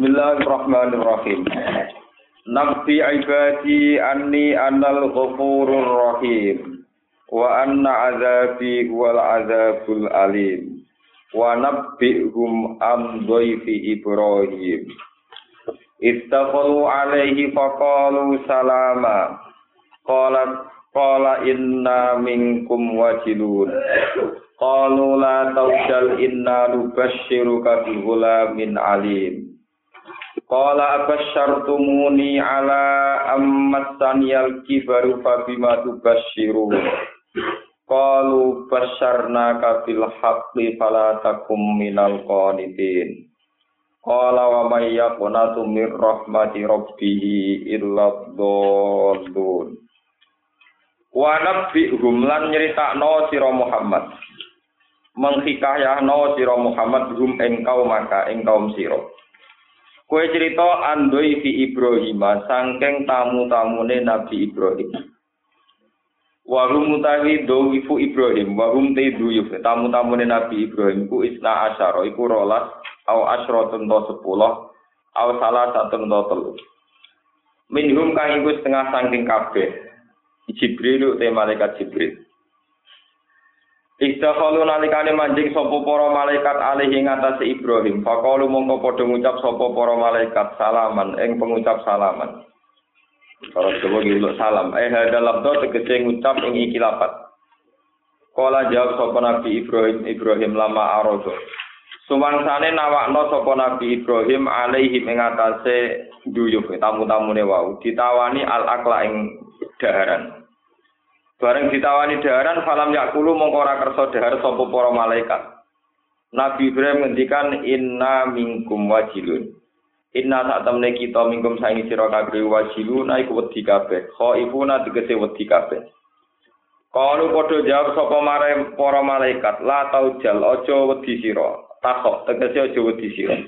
Bismillahirrahmanirrahim. Nabi ibadi anni anal ghafurur rahim wa anna azabi wal azabul alim wa nabbihum am dhaifi Ibrahim. Ittaqalu alaihi faqalu salama. Qala qala inna minkum wajilun. Qalu la tawjal inna nubashshiruka bi ghulamin alim. Qala abasyartumuni ala ammasaniyal kibaru fabima tubasyiru. Qalu basyarna kabil haqqi fala takum minal qanitin. Qala wa may yaqnatu mir rahmati rabbih illa dhallun. Wa nabbihum lan nyeritakno sira Muhammad. Menghikayahno sira Muhammad hum ing kaum maka ing kaum sira. Kue cerita andoi fi Ibrahim, sangking tamu-tamune Nabi Ibrahim. Wahum mutawi dowifu Ibrahim, wahum te duyuf, tamu-tamune Nabi Ibrahim, ku isna asyara, iku rolas, au asyratun to sepuluh, au salah satu to telu. Minhum kang iku setengah sangking kabeh. Jibril te malaikat Jibril. Istakhalu nalikane manjing sapa para malaikat alih ing atase Ibrahim. Faqalu mongko padha ngucap sapa para malaikat salaman ing pengucap salaman. Para Jawa ngiluk salam. Eh hadal labdo tegese ngucap ing iki lapat. Kala jawab sapa Nabi Ibrahim Ibrahim lama arodo. Sumangsane nawakno sapa Nabi Ibrahim alaihi ing atase duyuh tamu-tamune wau ditawani al akla ing daharan. Bareng ditawani daharan falam yakulu mongko ora kersa dahar sapa para malaikat. Nabi Ibrahim ngendikan inna minkum wajilun. Inna sak temne kita minkum saingi sira kabeh wajilun iku wedi kabeh. Khaifuna tegese wedi kabeh. Kalu padha jawab sapa mare para malaikat, la taujal aja wedi sira. Takok tegese aja wedi sira.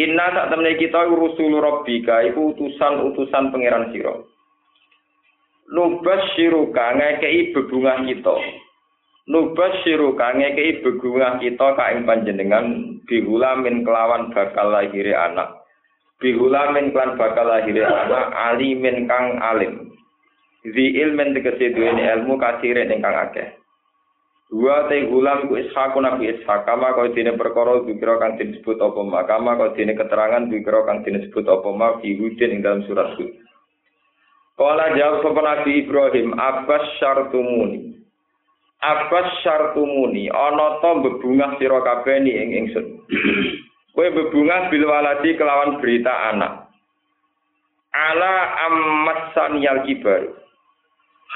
Inna sak temne kita rusul rabbika iku utusan-utusan pangeran sira. Nubas siruka ngekei bebungah kita. Nubas siruka ngekei bebungah kita kain panjenengan. Bihulamin kelawan bakal lahiri anak. Bihulamin kelawan bakal lahiri anak alimin kang alim. Di ilmen tegesi duweni ilmu kasire ingkang akeh. Dua te gulam ku ishak nabi ishak kama kau dine perkara dikira kang disebut apa mak kama kau dine keterangan dikira kang disebut apa mak di ing dalam surat Hud Kala jawab sapa Nabi Ibrahim, "Abbas syartumuni." Abbas syartumuni, ana to bebungah sira kabeh ni ing ingsun. Kowe bebungah bil waladi kelawan berita anak. Ala ammasan yal kibar.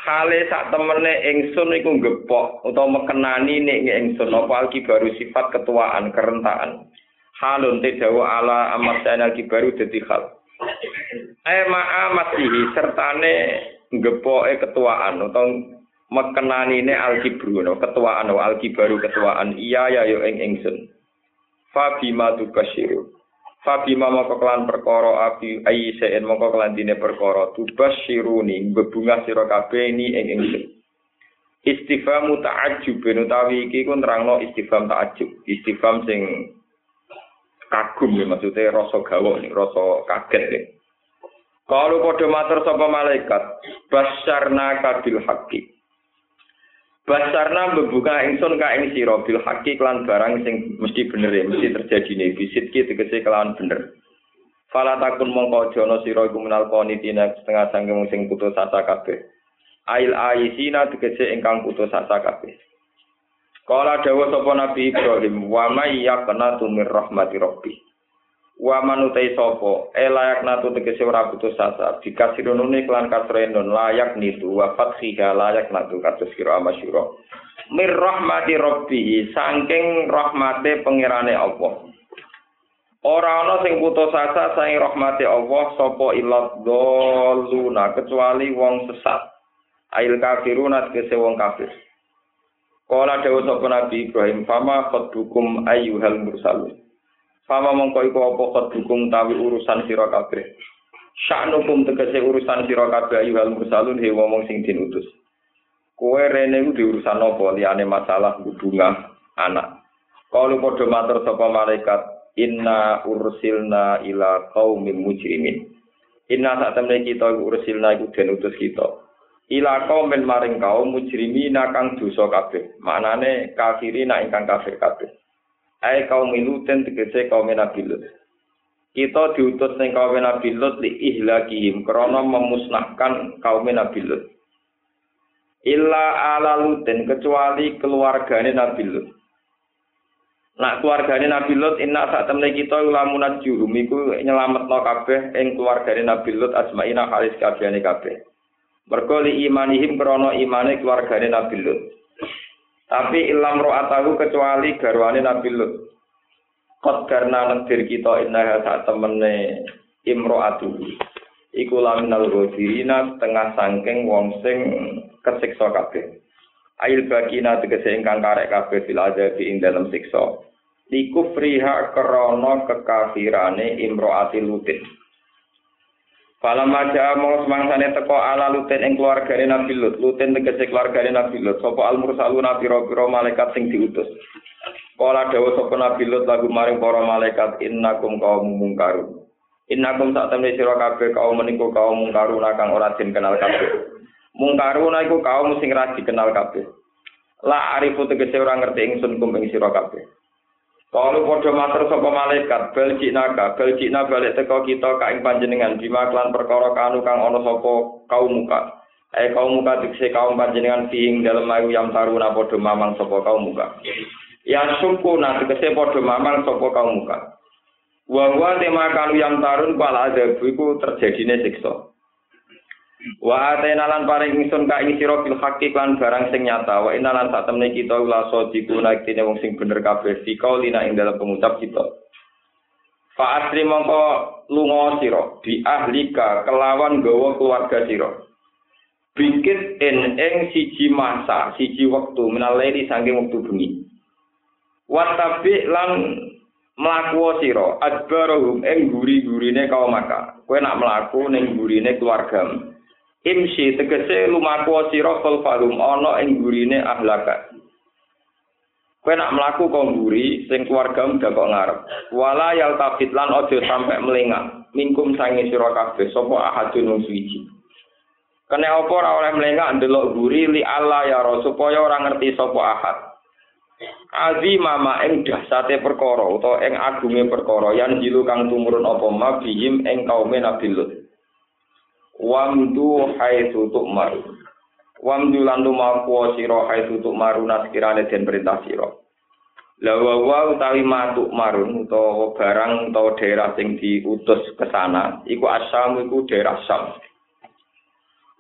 Hale sak temene ingsun iku gepok utawa mekenani nek ingsun apa alkibaru sifat ketuaan kerentaan. Halun te dawa ala ammasan yal kibaru dadi hal. Eh ma'amatihi sertane ngepoke ketuaan atau mekenanine alkibru no ketuaan no alkibaru ketuaan. Iya ya yo ing ingsun. Fabima tubasyiru fabima moko kelan perkara abi aisen moko kelan dine perkara. Tubasyiruni bebungah sira kabeh ini ing ingsun. Istifhamu ta'ajjub utawi iki ku nerangno istifham ta'ajjub. Istifham sing kagum ya maksudnya rasa gawa nih rasa kaget nih kalau kode matur sapa malaikat basarna kabil haki basarna membuka ingsun ka ing sira bil haki kelan barang sing mesti bener ya mesti terjadi nih bisit ki tegese kelawan bener Fala takun mongko jono sira iku minal qanitina setengah sangkem sing putus asa kabeh. Ail aisina tegese ingkang putus asa kabeh. Kala dawa sapa Nabi Ibrahim, wa may yaqnatu mir rahmati rabbi. Wa manutai sapa, e layak natu tegese ora putus asa, dikasirunune klan kasrenon layak nitu wa fathiha layak natu kados kira amasyura. Mir rahmati rabbi, saking rahmate pangerane Allah. Ora ana sing putus asa saking rahmate Allah sapa ilat doluna kecuali wong sesat. Ail kafiruna tegese wong kafir. Kala dewa sapa Nabi Ibrahim, "Fama khotbukum ayyuhal mursalun." Fama mongko iku apa khotbukum tawi urusan sira kabeh. Sya'nukum tegese urusan sira kabeh ayyuhal mursalun he wong sing dinutus. Kowe rene ku diurusan apa liyane masalah hubungan anak. Kalau padha matur sapa malaikat, inna ursilna ila qaumin mujrimin inna sak temne kita ursilna iku den utus kita ila qaumin maring kaum mujrimin kang dosa kabeh. Maknane kafirina ingkang kafir kabeh. Ae kaum luten tegese kaum nabi lut. Kita diutus ning kaum nabi lut li ihlakihim krana memusnahkan kaum nabi lut. Illa ala lutin kecuali keluargane nabi lut. Nak keluargane Nabi Lut inna sak temne kita lamunat jurum iku nyelametno kabeh ing keluargane Nabi Lut asmaina halis kabehane kabeh. Mergo li imanihim krana imane keluargane Nabi Lut. Tapi ilam ro'atahu kecuali garwane Nabi Lut. Kot karena nedir kita inna sak temene imro'atu. Iku laminal ghafirina tengah sangking wong sing kesiksa kabeh. Ail bagina tegese ingkang karek kabeh fil azabi ing dalam siksa. Likufriha krana kekafirane imroati lutin. Falam maja mau semangsane teko ala lutin ing keluargane Nabi Lut. Lutin tegese keluargane Nabi Lut. Sapa al mursaluna pira-pira malaikat sing diutus. Kala dawuh sapa Nabi Lut lagu maring para malaikat innakum kaum mungkarun. Innakum sak temne sira kabeh kaum meniku kaum mungkarun kang ora den kenal kabeh. mungkaruna iku kaum sing ra dikenal kabeh la arifu tegese ora ngerti ingsun kum ing sira kabeh Kalau padha matur sapa malaikat bel jinaka bel jina balik teko kita ka ing panjenengan bima klan perkara kanu kang ana sapa kaum muka. Eh kaum muka dikse kaum panjenengan fiing dalem ayu yang taruna padha mamang sapa kaum muka. Ya suku na tegese padha mamang sapa kaum muka. Wa wa tema kanu yang tarun pala ada iku terjadine siksa Wa atena lan paring ingsun ka ing sira bil haqqi lan barang sing nyata wa inna lan sak temne kita ula sadiku nek dene wong sing bener kabeh fi qaulina ing dalam pengucap kita. Fa asri mongko lunga sira bi ahlika kelawan gawa keluarga sira. Bikit en ing siji masa, siji wektu minalaili saking wektu bengi. Watabi lan mlaku sira adbarahum ing guri-gurine kaum maka. Kowe nak mlaku ning gurine keluargamu. Imsi tegese lumaku sira fal falum ana ing gurine ahlaka. Kowe nak mlaku kok mburi sing keluarga udah kok ngarep. Wala yal tafit lan aja sampe melengak. Mingkum sange sira kabeh sapa ahadun wong suci. Kene apa ora oleh melengak ndelok guri li Allah ya ro supaya ora ngerti sapa ahad. Azima ma ing dahsate perkara utawa ing agunge perkara yang jilu kang tumurun apa ma bihim ing kaume Nabi. Wamdu haitsu tu'maru. Wamdu lan lumaku sira haitsu tu'maru naskirane den perintah sira lawa wa utawi matuk marun utawa barang utawa daerah sing diutus ke sana iku asam iku daerah sam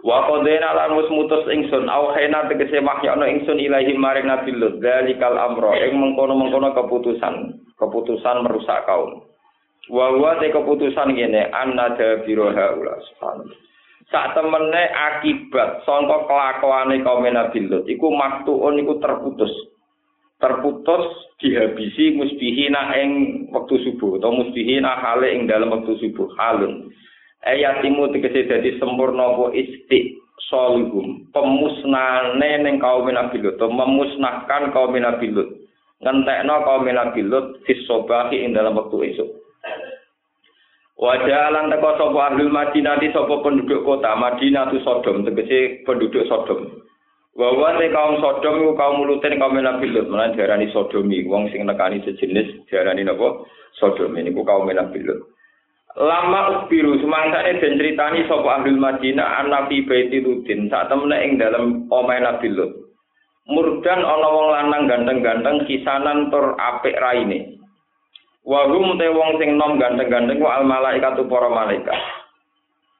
wa qadena lan wis mutus ingsun au khena tegese wahyana ingsun ilahi maring nabi lut zalikal amro ing mengkono-mengkono keputusan keputusan merusak kaum. Wa wa keputusan ngene anna dabiroha ula subhanallah sak temene akibat sangka kelakuane kaum Nabi Lut iku maktuun iku terputus. Terputus dihabisi musbihina ing wektu subuh atau musbihina hale ing dalam wektu subuh halun. Ayatimu tegese dadi sempurna apa isti solihum pemusnane ning kaum Nabi Lut memusnahkan kaum Nabi Lut ngentekno kaum Nabi Lut fisobahi ing dalam wektu esuk Wajah lan teko sapa ahli Madinah di sapa penduduk kota Madinah tu Sodom tegese penduduk Sodom. Bahwa te kaum Sodom kaum Lutin kaum Nabi Lut, menan diarani Sodomi, wong sing nekani sejenis diarani napa? Sodom ini kaum Nabi Lut. Lama ukbiru semangsane den critani sapa ahli Madinah an Nabi Baiti Lutin sak temene ing dalem omahe Nabi Lut. Murdan ana wong lanang ganteng-ganteng kisanan tur apik raine. Wa hum te wong sing nom ganteng-ganteng ku al malaikat para malaikat.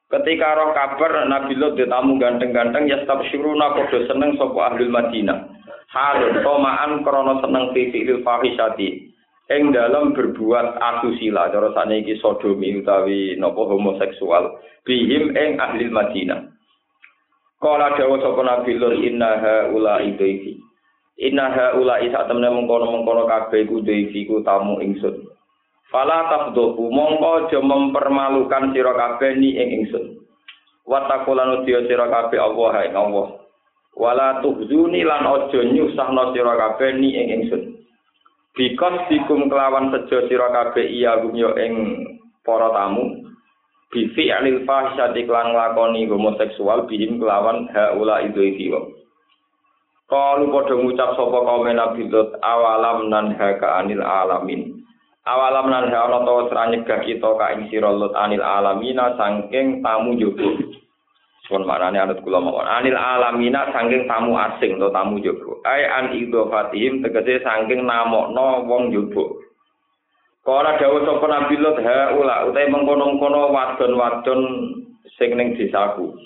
Ketika roh kabar Nabi Lut ditamu ganteng-ganteng ya stabsyuruna padha seneng sapa ahli Madinah. Halun tomaan krana seneng fi fi'il fahisati. Ing dalam berbuat asusila cara saniki sodomi utawi napa homoseksual bihim ing ahli Madinah. Kala dawuh sapa Nabi Lut inna haula idaifi. Inna haula isa temne mengkono-mengkono kabeh ku daifi ku tamu ingsun. Fala tafdohu mongko aja mempermalukan sira kabeh ni ing ingsun. Wa taqulan udiya sira kabeh Allah ing Allah. Wala tuhzuni lan aja nyusahno sira kabeh ni ing ingsun. Bikos dikum kelawan sejo sira kabeh iya yo ing para tamu. Bifi alil fahsyati klan nglakoni homoseksual bihim kelawan haula itu iki Kalu padha ngucap sapa kaum Nabi Lut awalam nan haka anil alamin. Awalam nan ana to nyegah kita ka ing sira Lut anil alamina saking tamu jogo. Sun marane anut kula mawon. Anil alamina saking tamu asing to tamu jogo. Ai an idhofatihim tegese saking namokno wong jogo. Kala dawuh sapa Nabi Lut ha ula utahe mengkono-kono wadon-wadon sing ning desaku.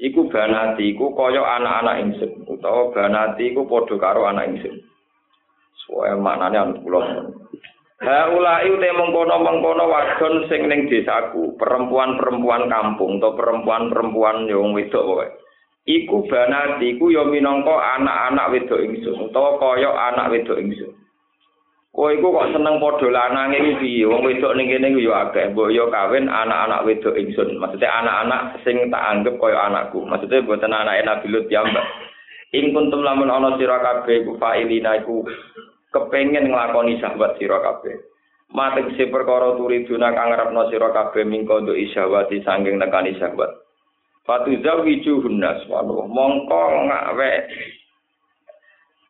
Iku banati iku kaya anak-anak ingsun utawa banati iku padha karo anak ingsun. Soale maknane anut kula mawon. Haulai ute mengkono-mengkono wadon sing ning desaku, perempuan-perempuan kampung atau perempuan-perempuan yang wedok pokoke. Iku banati iku ya minangka anak-anak wedok ingsun utawa kaya anak wedok ingsun. Kowe iku kok seneng padha lanange iki piye? Wong wedok ning kene ya akeh, mbok ya kawin anak-anak wedok ingsun. Maksudnya anak-anak sing tak anggap kaya anakku. Maksudnya boten anake Nabi Lut ya, Mbak. Ing kuntum lamun ana sira kabeh iku fa'ilina iku kepengen nglakoni sahabat sira kabeh. Mate si perkara turi duna kang ngarepno sira kabeh mingko nduk isyawati sanging nekani sahabat. Fatu zawiju hunnas walu mongko ngawe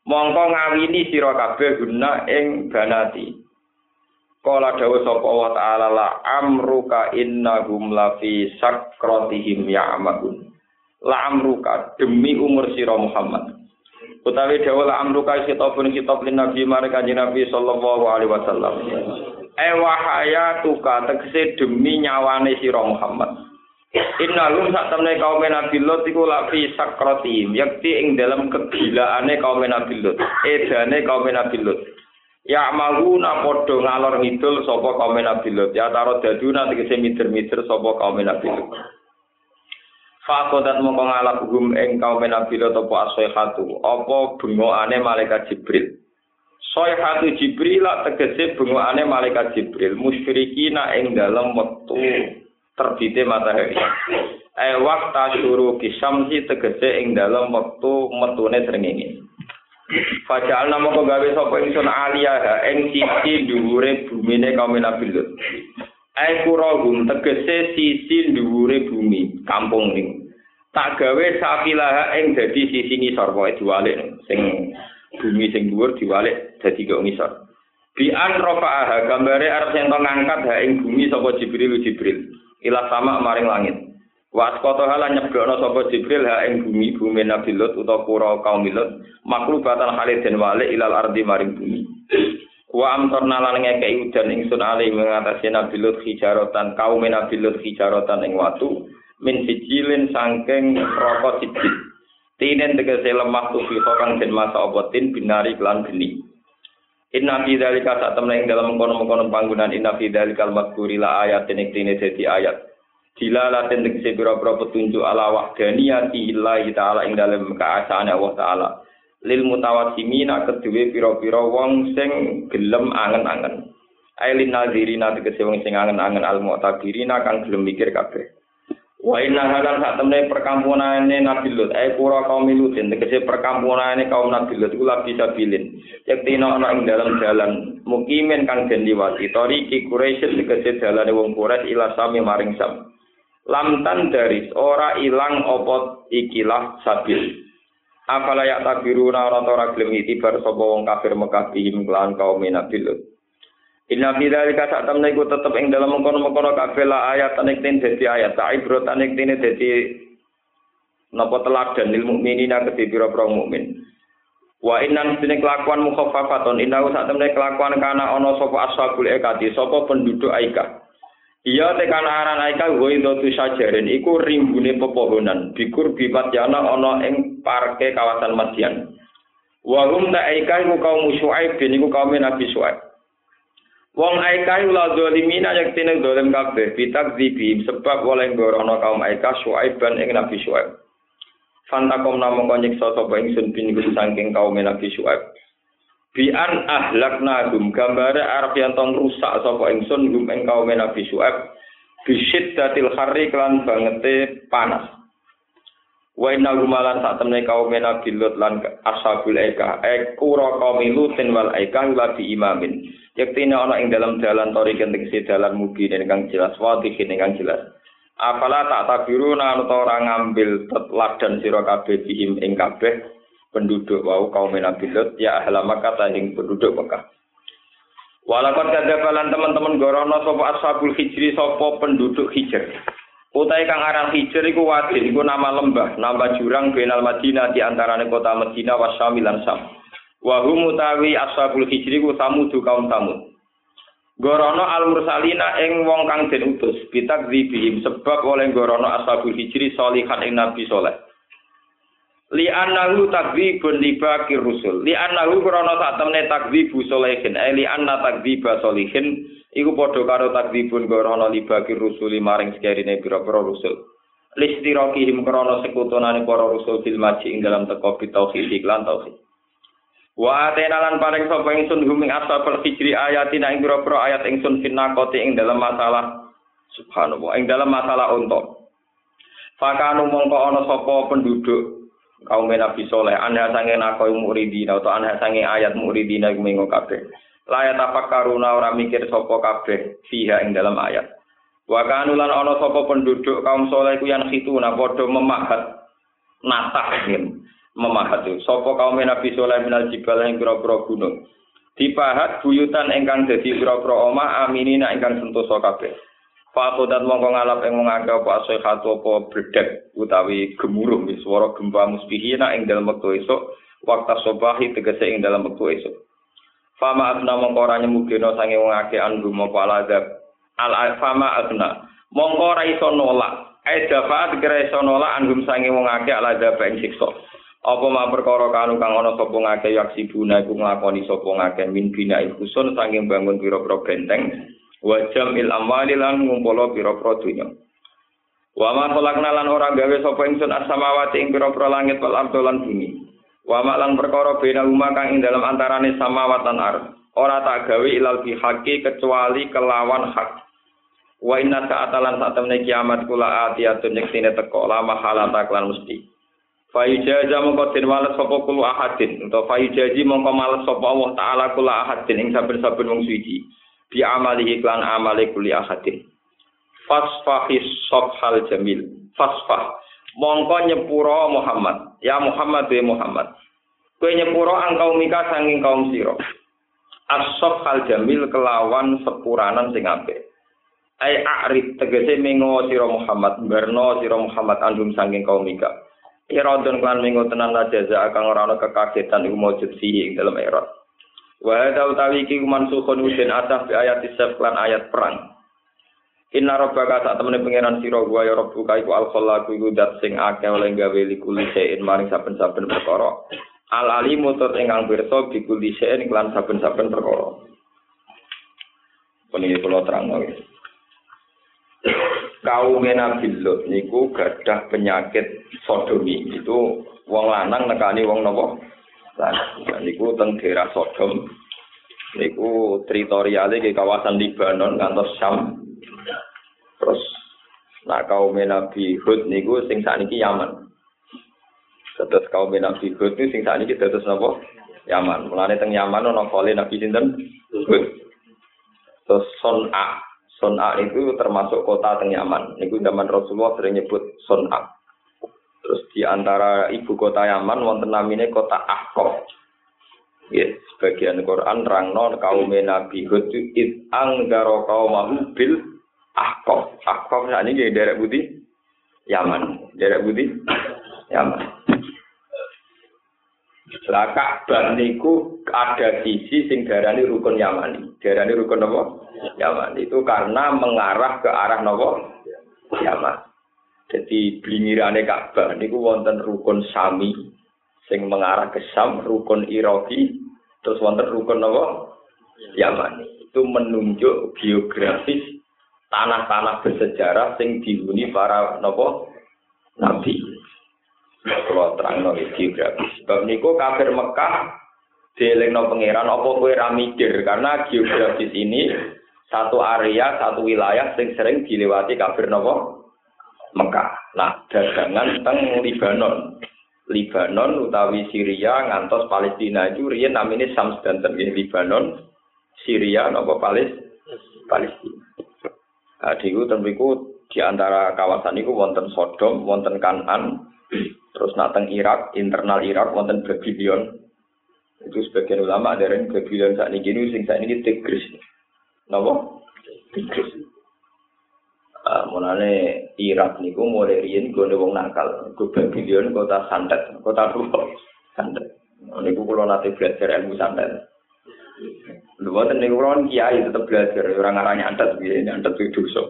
mongko ngawini sira kabeh guna ing banati. Kala dawuh sapa wa ta'ala la amruka innahum la fi sakratihim ya'magun. La amruka demi umur sira Muhammad. Utawi dawuh amruka kitabun kitab lin nabi mare kanjeng nabi sallallahu alaihi wasallam. E wahaya tuka tegese demi nyawane sira Muhammad. Inna lum sak temne kaum Nabi Lut iku lafi sakrati yakti ing dalam kegilaane kaum Nabi Lut edane kaum Nabi Lut. Ya mahuna padha ngalor ngidul sapa kaum Nabi Lut. Ya taro daduna tegese mider-mider sapa kaum Nabi Lut Fakodat mongko ngalap hum ing kaum Nabi Lot apa asyaihatu apa bengokane malaikat Jibril. Sayhatu Jibril lak tegese bengokane malaikat Jibril musyrikina ing dalam wektu terbite matahari. Eh waktu suruh kisamsi tegese ing dalam wektu metune srengenge. Fajal nama kau gawe sapa ingsun aliyah ing sisi dhuwure bumine kaum Nabi. Ai kuragum tegese sisi dhuwure bumi kampung ning. Tak gawe sakilah ing dadi sisi ngisor pokoke diwalik sing bumi sing dhuwur diwalik dadi kok ngisor. Bi an rafa'aha gambare arep sing ngangkat ha ing bumi sapa Jibril Jibril ila sama maring langit. Wa asqata hala nyebrono sapa Jibril ha ing bumi bumi Nabi Lut utawa pura kaum Lut maklubatan khalid den wale ilal ardi maring bumi. Wa amtorna lan ngekei udan ingsun ali mengatasi Nabi Lut hijarotan kaum Nabi Lut hijarotan ing watu min sijilin sangking rokok sijil. Tinen tegese lemah tufi kang den masa obotin binari klan geni. Inna fi dzalika sak temne ing dalam mengkono-mengkono panggunaan inna fi dzalikal madhkuri la ayat ing tine dadi ayat. Dilalatin tegese pira-pira petunjuk ala wahdaniyati illahi ta'ala ing dalem keasaane Allah ta'ala. Lil mutawassimina kedue pira-pira wong sing gelem angen-angen. Ailin nazirina tegese wong sing angen-angen al mu'tabirina kang gelem mikir kabeh. Wa inna halan sak temne perkampunane Nabi Lut, ai pura kaum Lut, tegese perkampunane kaum Nabi Lut iku labi sabilin. Yaktina ana ing dalam jalan mukimin kang den liwati, tariki Quraisy tegese dalane wong Quraisy ila sami maring sam. Lamtan daris ora ilang opot ikilah sabil. Afala yak tabiruna ora ora gelem itibar sapa wong kafir Mekah bihim kelan kaum Nabi Lut. Inna fi dzalika sak temne iku tetep ing dalam mengkono-mengkono kabeh la ayat nek ten dadi ayat ta ibrot nek tene dadi napa teladan lil mukminina kedhi pira-pira mukmin. Wa innan sine kelakuan mukhaffafatun inna sak temne kelakuan kana ana sapa ashabul ekati sapa penduduk Aikah. Iya tekan aran aika goidotu sajarin iku rimbune pepohonan bikur bipat yana ana ing parke kawasan Madian. Wa hum ta aika iku kaum Syuaib bin iku kaum Nabi Syuaib. Wong aika iku la zalimina yak tine zalim kabeh bitak zibi sebab oleh gorono kaum aika Syuaib ban ing Nabi Syuaib. Fantakom namung nyiksa sapa ingsun bin saking kaum Nabi Syuaib. Bian ahlakna gum gambare arep yen tong rusak sapa ingsun gum ing kaum Nabi Syuaib bisyid datil kharri kelan bangete panas. Wa inna gumalan sak temne kaum Nabi Lut lan ashabul eka ek ura kaum Lutin wal eka bi imamin. Yektine ana ing dalam dalan tori kenting si dalan mugi kang jelas wati kang jelas. Apala tak tabiru nang ora ngambil tetladan sira kabeh bihim ing kabeh penduduk wau kaum Nabi Lut ya ahla Makkah ing penduduk Mekah. Walaupun kadapalan teman-teman gorono sopo ashabul hijri sopo penduduk hijr. Utai kang aran Hijr iku wadin iku nama lembah, nama jurang benal Madinah di antarane kota Madinah wa Syam. Wa hum utawi ashabul Hijri ku samud kaum samud. Gorono al mursalina ing wong kang den utus bitak sebab oleh gorono ashabul Hijri solihan ing nabi soleh. Li annahu takdzibun li baqir rusul. Li annahu gorono sak temne takdzibu solehin. Eh, li anna takdziba solihin iku padha karo takdibun gorono libagi rusuli maring sekerine pira-pira rusul listirokihim krana sekutunane para rusul fil maji ing dalam teko bitauhid iklan tauhid wa atena lan paring sapa ingsun huming ashabul hijri ayatina ing pira-pira ayat ingsun finakoti ing dalam masalah subhanallah ing dalam masalah unta fakanu mongko ana sapa penduduk kaum Nabi Soleh, anda sange nakoi muridina atau anda sange ayat muridina iku mengo kabeh. layat apa karuna ora mikir sopo kabeh fiha ing dalam ayat. Wa kanulan ana sapa penduduk kaum soleh ku yang khituna padha memahat natah yen memahat sapa kaum Nabi soleh minal jibal ing pira-pira gunung. Dipahat buyutan ingkang dadi pira-pira omah aminina ingkang sentosa kabeh. Fakodat mongko ngalap ing akeh apa asihatu apa bredek utawi gemuruh swara gempa musbihina ing dalem wektu esuk waktu sobahi tegese ing dalam wektu esuk. Fama asna mongko ora nyemugeno sange wong akeh andu mongko aladab. Al fama asna mongko ora iso nolak. Ai dapat kira iso nolak anggum sange wong akeh aladab ing siksa. Apa ma perkara kanu kang ana sapa ngake yaksibuna iku nglakoni sapa ngake min bina khusun sange bangun pira-pira benteng wajam il amwali lan ngumpul pira-pira dunya. Wa ma khalaqna lan ora gawe sapa ingsun as-samawati ing pira-pira langit wal ardh lan bumi. Wa maklan perkara bena umma kang ing dalam antarane samawat lan ardh. Ora tak gawe ilal bihaqi kecuali kelawan hak. Wa inna sa'atalan saat temne kiamat kula atiyatun yektine teko lama halata klan mesti. Fayujaza mongko den wales sapa kula ahadin utawa fayujaji mongko males sapa Allah taala kula ahadin ing saben-saben wong suci. Bi amali iklan amali kuli ahadin. Fasfahis sofhal jamil. Fasfah mongko nyepuro Muhammad. Ya Muhammad ya Muhammad. Kue nyepuro angkau mika sanging kaum siro. Asof hal jamil kelawan sepuranan sing apik. Ai a'rid tegese mengo siro Muhammad, berno siro Muhammad andum sanging kaum mika. Iradun klan mengo tenan la jaza akan ora ana kekagetan iku maujud dalam erot. Wa hadza utawi iki mansukhun usin ataf ayat isaf klan ayat perang. Inna rabbaka sak temene pangeran sira wa ya rabbuka iku al khallaqu iku dat sing akeh oleh gawe likuli sein maring saben-saben perkara. Al alimu tur ingkang pirsa bikuli sein lan saben-saben perkara. Puniki kula terangno. Kaum Nabi Lut niku gadah penyakit sodomi itu wong lanang nekani wong napa? Lan niku teng daerah Sodom. Niku teritoriale ke kawasan Libanon ngantos Syam Terus nah kaum Nabi Hud niku sing sakniki Yaman. Terus kaum Nabi Hud niku sing sakniki dados napa? Yaman. Mulane teng Yaman ana kali Nabi sinten? Hud. Terus Son'a. Son'a itu termasuk kota teng Yaman. Niku zaman Rasulullah sering nyebut Son'a. Terus di antara ibu kota Yaman wonten namine kota Ahqaf. Ya, sebagian Quran rangno kaum Nabi Hud itu anggaro kaum bil Akof, Akof saat ini derek budi Yaman, derek budi Yaman. Lah Ka'bah niku ada sisi sing darani rukun Yamani. Darani rukun apa? Yaman. Itu karena mengarah ke arah napa? Yaman. Jadi blingirane Ka'bah niku wonten rukun Sami sing mengarah ke Sam, rukun Iraki, terus wonten rukun napa? Yaman. Itu menunjuk geografis tanah-tanah bersejarah sing dihuni para nopo nabi. Kalau terang no geografis. Sebab niku kafir Mekah no pangeran apa kowe ra mikir karena geografis ini satu area, satu wilayah sing sering dilewati kafir nopo Mekah. Nah, dagangan teng Libanon. Libanon utawi Syria ngantos Palestina itu riyen namine Sams dan Libanon, Syria napa Palestina. Palestina. Nah, diku tembiku di antara kawasan itu wonten Sodom, wonten Kanan, terus nateng Irak, internal Irak wonten Babylon. Itu sebagian ulama yang Babylon saat ini sing saat ini Tigris. Napa? Tigris. Uh, mulane Irak niku mulai riyen gone wong nakal. Go Babylon kota santet, kota tua santet. Niku kula nate belajar ilmu santet. Lho boten niku kula kiai tetep belajar orang arane antet piye antet itu dosa.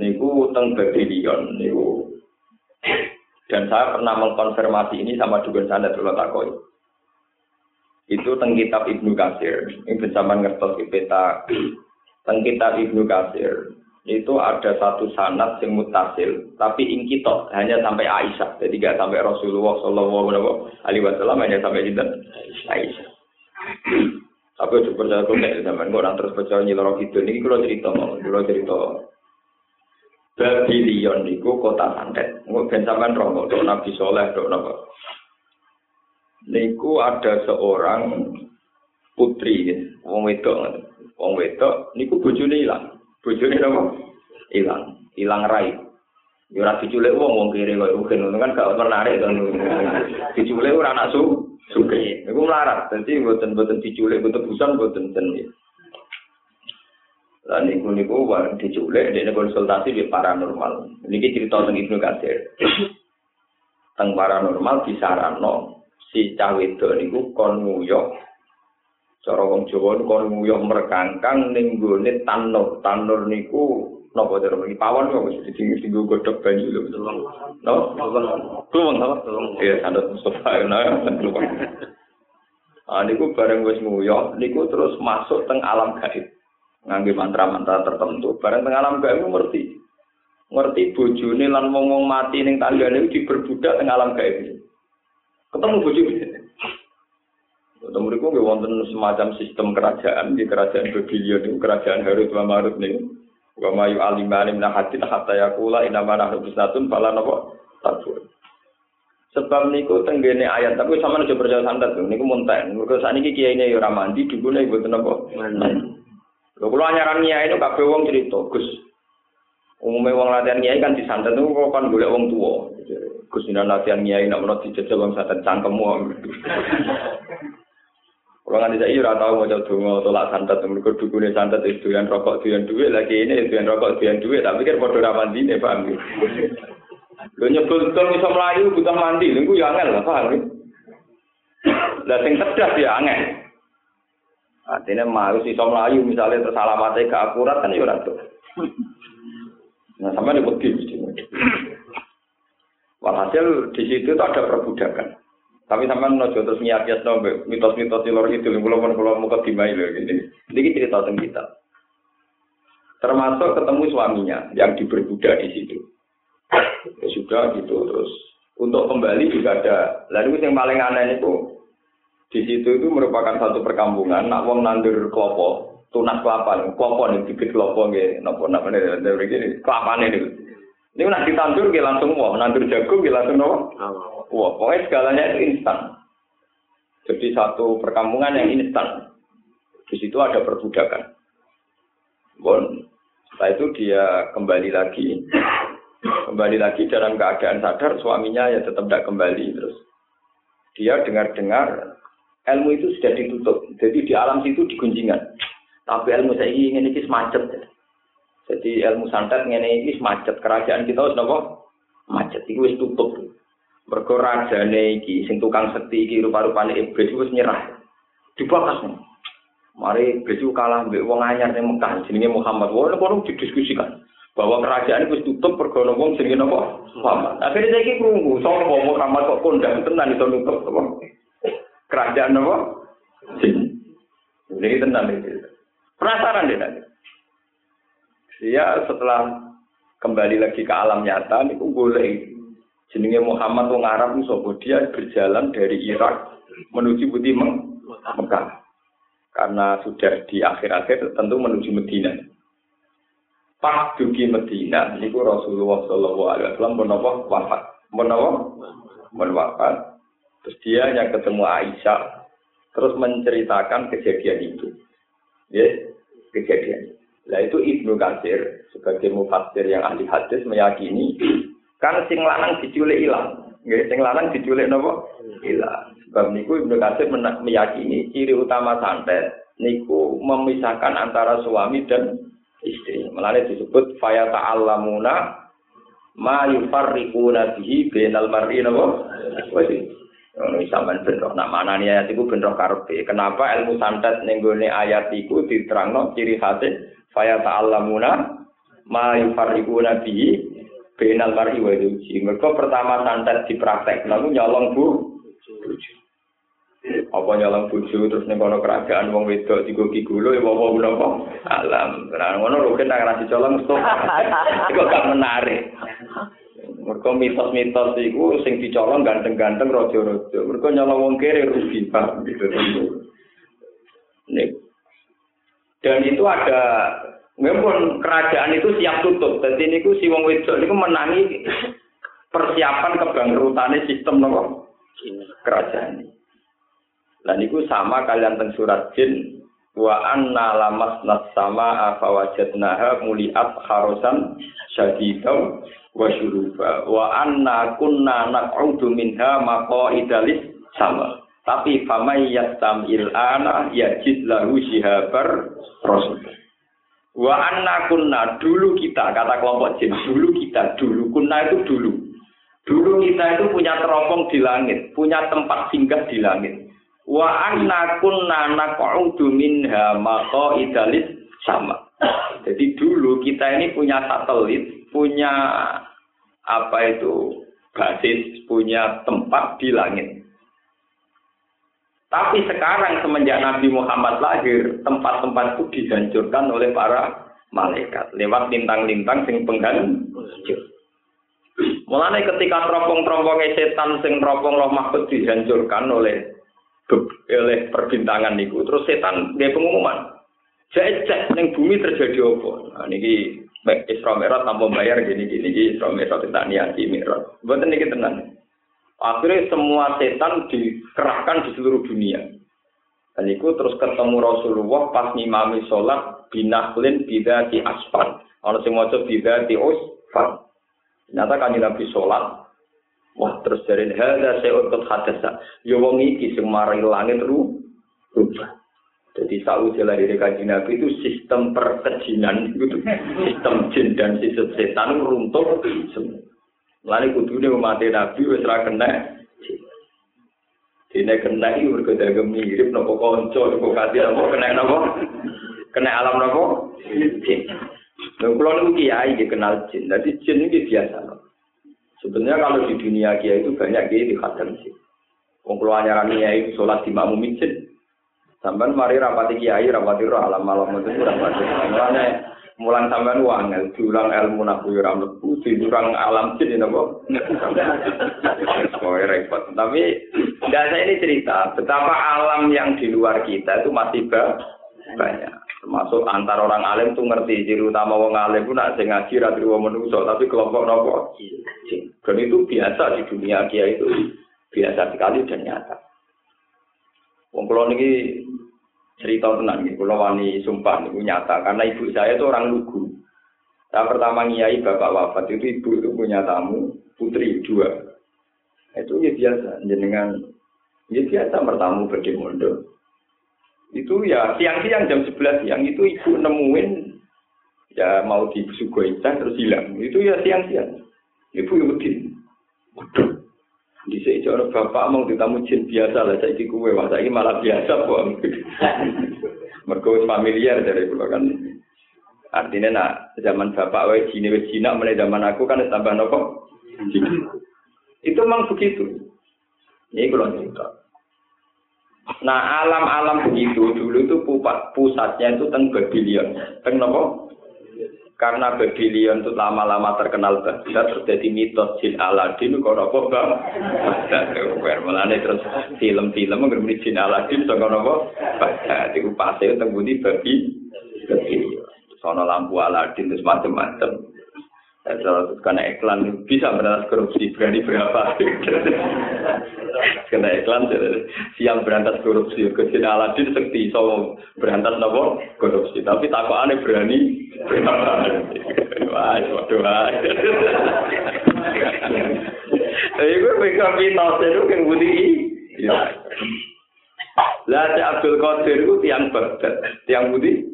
Niku teng Babylon niku dan saya pernah mengkonfirmasi ini sama dukun santet kula takoi. Itu teng kitab Ibnu Katsir. Ini bersama ngertos peta teng kitab Ibnu Katsir itu ada satu sanat yang mutasil, tapi ingkitok hanya sampai Aisyah, jadi tidak sampai Rasulullah Shallallahu Alaihi Wasallam hanya sampai kita Aisyah. Tapi itu percaya kok nek sampean kok orang terus percaya nyiloro gitu niki kula cerita mau, kula cerita. Babylon niku kota santet. Engko ben sampean roh kok Nabi Soleh kok napa. Niku ada seorang putri, wong wedok, wong wedok niku bojone ilang. Bojone napa? Ilang, ilang rai. Ya ora diculik wong wong kiri kok mungkin kan gak menarik kan. Diculik ora anak su suke. Iku melarat. Dadi mboten-mboten diculik, mboten busan, mboten ten. Lah niku niku war diculik dene konsultasi di paranormal. Niki cerita tentang Ibnu Katsir. Teng paranormal disarano si cah wedok niku kon nguyok cara wong Jawa kon nguyok merekangkang ning gone tanur. Tanur niku Napa cara mriki pawon kok wis ditinggi-tinggi godhog banyu lho betul. No, kluweng apa? Iya, sanad Mustafa nah, kluweng. Ah niku bareng wis nguyok, niku terus masuk teng alam gaib. Ngangge mantra-mantra tertentu, bareng teng alam gaib ngerti. Ngerti bojone lan wong-wong mati ning tanggane diperbudak teng alam gaib. Ketemu bojone. Ketemu niku nggih wonten semacam sistem kerajaan di kerajaan Babylon, kerajaan Harut wa Marut niku. wa mayu alimani min hadin hatta yaqula inna ma nahnu bisnatun fala napa? Tabur sebab niku tenggene ayat tapi sama aja percaya santet niku munten mergo sakniki kiai ini ora mandi dukune mboten napa? Lho kula nyaran kiai itu kabeh wong cerita Gus. Umume wong latihan kiai kan disantet niku kok kan golek wong tuwa. Gus latihan kiai nek menawa dijajal wong santet cangkemmu Kalau nganti saya ora tau mau donga tolak santet, mergo dukune santet itu yang rokok doyan duit lagi ini itu yang rokok doyan duit, tapi kan padha ra mandine, paham ya? Lho nyebul dong iso mlayu butuh mandi, niku ya angel lah, paham ya? Lah sing cerdas ya angel. Artinya mau iso mlayu misalnya terus alamatnya gak akurat kan ya ora tuh. Nah, sama di wedi Walhasil di situ tuh ada perbudakan. Tapi sama nojo terus niat nombe mitos-mitos lor itu, belum pun kalau mau dimai loh gini. Ini cerita tentang kita. Termasuk ketemu suaminya yang diperbudak di situ. Ya sudah gitu terus untuk kembali juga ada. Lalu yang paling aneh itu di situ itu merupakan satu perkampungan. Nak wong nandur klopo, tunas kelapa, klopo nih bibit klopo nih, nopo nopo nih kelapa nih. Ini nak ditandur langsung wah, nandur jagung langsung nopo. Wah, pokoknya segalanya itu instan. Jadi satu perkampungan yang instan. Di situ ada perbudakan. Bon, setelah itu dia kembali lagi. Kembali lagi dalam keadaan sadar, suaminya ya tetap tidak kembali. Terus dia dengar-dengar ilmu itu sudah ditutup. Jadi di alam situ digunjingan. Tapi ilmu saya ingin ini macet. Jadi ilmu santet ini macet. Kerajaan kita harus nopo macet. Itu tutup. Mergo rajane iki sing tukang sekti iki rupa-rupane iblis wis nyerah. Dibakas. Mari iblis kalah mbek wong anyar ning Mekah jenenge Muhammad. Wong kono didiskusikan bahwa kerajaan itu tutup pergono wong jenenge napa? Muhammad. Akhirnya saiki krungu sapa Muhammad kok kondang tenan iso nutup apa? Kerajaan napa? Jin. Ini tenan iki. Penasaran deh nanti. Dia setelah kembali lagi ke alam nyata, niku boleh jenenge Muhammad wong Arab sapa dia berjalan dari Irak menuju Putih Mekah. Karena sudah di akhir-akhir tentu menuju Medina. pas dugi Medina niku Rasulullah sallallahu alaihi wasallam menapa wafat. Menapa? wafat. Terus dia yang ketemu Aisyah terus menceritakan kejadian itu. Ya, kejadian. Nah itu Ibnu Katsir sebagai mufassir yang ahli hadis meyakini kan sing lanang diculik ilang. Nggih, sing lanang diculik napa? Ilang. Sebab niku Ibnu Katsir meyakini ciri utama santet niku memisahkan antara suami dan istri. Mulane disebut faya ta'allamuna ma yufarriquna bihi bainal mar'i napa? Wis Ono sampean ben nak manani ayat iku ben karepe. Kenapa ilmu santet ning ayat iku diterangno ciri khase faya ta'allamuna ma yufarriquna bihi bainal mar'i wa zawji. Mergo pertama santet dipraktek lalu nyolong bu apa nyolong bojo terus ning kono kerajaan wong wedok digoki gulo ya apa menapa alam. Nah ngono lho kan nang colong stop iku gak menarik? Mergo mitos-mitos iku sing dicolong ganteng-ganteng raja-raja. Mergo nyolong wong kere rugi pak. Gitu. Nih dan itu ada memang kerajaan itu siap tutup jadi niku si wong wedok niku menangi persiapan kebangkrutannya sistem nopo? Kerajaan ini. Lah niku sama kalian teng surat jin wa anna lamasna sama afa wajadnaha muliat harusan syadidaw wa syuruba. Wa anna kunna naq'udu minha maqaidalis sama tapi famay yastamil ana yajid lahu shihabar rasul wa anna kunna dulu kita kata kelompok jin dulu kita dulu kunna itu dulu dulu kita itu punya teropong di langit punya tempat singgah di langit wa anna kunna naq'udu minha maqaidalis sama. Jadi dulu kita ini punya satelit, punya apa itu basis, punya tempat di langit. Tapi sekarang semenjak Nabi Muhammad lahir, tempat-tempat itu dihancurkan oleh para malaikat. Lewat lintang-lintang sing penghancur. Mulane ketika teropong-teropongnya setan sing teropong roh mahfud dihancurkan oleh oleh perbintangan niku terus setan dia pengumuman. Cek neng bumi terjadi apa? Nah, niki Isra Mi'raj tanpa bayar gini gini Isra Mi'raj tidak niati Mi'raj. Buatan niki tenang akhirnya semua setan dikerahkan di seluruh dunia dan itu terus ketemu Rasulullah pas ngimami sholat binaklin bida di asfal orang semua coba bida di usfal ternyata kan Nabi sholat Wah, terus dari hada saya untuk hadasa. Ya wong iki sing langit ru rubah. Jadi jelas dari kaji Nabi itu sistem perkejinan itu sistem jin dan sistem setan runtuh semua. Lalu kudu dia mati Nabi wes ra kena. Dene kena iki mergo dagang mirip kanca nopo kati nopo kena nopo kena alam nopo jin. Lha kula niku kiai kenal jin. Dadi jin iki biasa. Sebenarnya kalau di dunia kiai itu banyak kiai di khadam sih. Wong nyaran kiai sholat di makmum masjid. Sampai mari rapati kiai, rapati roh alam malam itu rapati. Mulanya mulang sampean wangel, jurang ilmu nak ram lebu, jurang alam jin ini kok. Kowe repot. Tapi saya ini cerita betapa alam yang di luar kita itu masih banyak. termasuk antar orang alim tuh ngerti ciri utama wong alim pun sing ngaji ra wong menungso tapi kelompok nopo dan itu biasa di dunia kia itu biasa sekali dan nyata wong kula niki cerita tenang nih kula wani sumpah niku nyata. Karena ibu saya itu orang lugu. Saya pertama ngiyai bapak wafat itu ibu itu punya tamu putri dua. Itu ya biasa jenengan. Ya biasa bertamu berdimondo itu ya siang-siang jam 11 siang itu ibu nemuin ya mau di Sugoita terus hilang. Itu ya siang-siang. Ibu ikutin waduh di sini bapak mau ditamu jin biasa lah saya kue masa ini malah biasa kok mereka familiar dari pulau kan. Artinya nak zaman bapak wae jine wae jina mulai zaman aku kan tambah nopo? Itu memang begitu. Ini kalau cerita. Nah alam-alam begitu dulu itu pusatnya itu teng Babylon. Teng nopo? Karena Babylon itu lama-lama terkenal Baghdad terjadi mitos jin Aladin kok nopo bang? Baghdad. Melane terus film-film mengenai jin Aladin kok nopo? Baghdad. Itu pasti teng budi babi Babylon. sono lampu Aladin terus macam-macam. Terus karena iklan bisa berantas korupsi berani berapa? karena iklan siap berantas korupsi. Ke sini Aladin sekti so berantas nopo korupsi. Tapi takut aneh berani berapa? Wah, waduh. Tapi gue pegang mitos itu kan budi. Lah Abdul Qadir itu tiang Baghdad, tiang budi.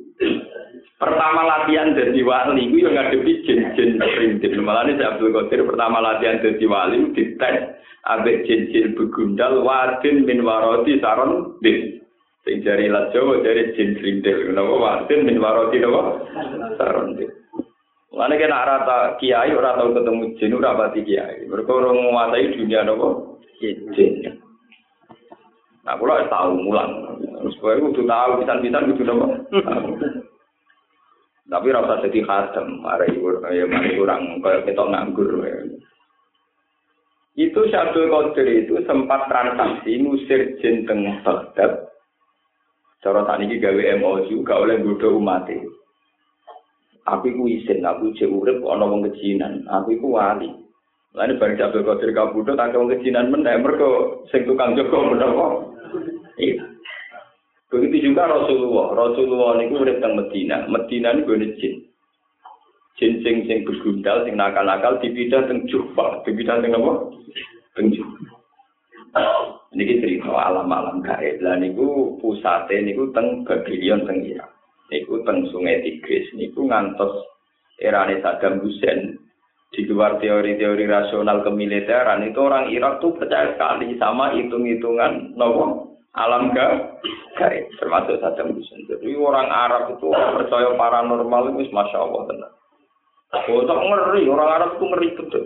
Pertama latihan jadi wali itu yang ngadepi jin-jin perintil. Malah ini Abdul Qadir pertama latihan jadi wali di tes abek jin-jin begundal wadin min waroti saron bin. Sing jari lajo dari jin perintil. Kenapa wadin min waroti apa? Saron bin. Mana kena rata kiai ora tau ketemu jin ora pati kiai. Mereka orang menguasai dunia nopo jin. Nah, kalau tahu mulang, supaya itu tahu bisa-bisa gitu nopo. Tapi rasa jadi khadam, ada ibu, ya mari kurang kayak kita nganggur. Itu Syabdul Qadir itu sempat transaksi musir jin teng Baghdad. Cara tani iki gawe MOU gak oleh bodoh umat Aku iku isin, aku cek urip ana wong kejinan, aku iku wali. Lain bareng Syabdul Qadir kabudut tak wong kejinan meneh mergo sing tukang jaga menapa. Iya. Begitu juga Rasulullah. Rasulullah ini urip teng Medina. Medina ini gue jin. Jin sing sing bergundal, sing nakal-nakal dipidah teng Jufa. Dipidah teng apa? Teng Jufa. Ini cerita alam-alam gaib. Lah niku pusate niku teng Babylon teng Irak. Niku teng Sungai Tigris. Niku ngantos erane Saddam Hussein. Di luar teori-teori rasional kemiliteran itu orang Irak tuh percaya sekali sama hitung-hitungan nopo alam gaib termasuk Saddam Hussein. Jadi orang Arab itu percaya paranormal itu masya Allah benar. Bocah ngeri, orang Arab itu ngeri betul.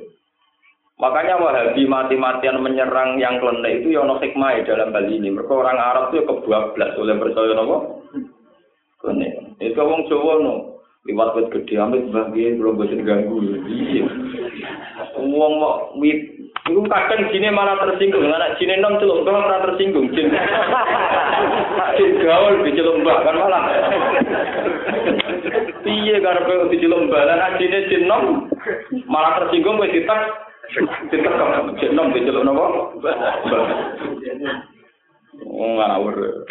Makanya Wahabi mati-matian menyerang yang klenek itu yono hikmah dalam hal ini. Mereka orang Arab itu kebablas oleh percaya nopo. Klenek. Itu orang Jawa no. Liwat wit gede amit bahagia belum bisa diganggu. Iya. Wong mau wit Iku kadang jine malah tersinggung, anak jine nom celuk mbah ora tersinggung jin. Jin gaul diceluk mbah kan malah. Piye karepe diceluk mbah lan jine jin nom malah tersinggung wis ditak ditek jin nom diceluk napa? Oh ngawur.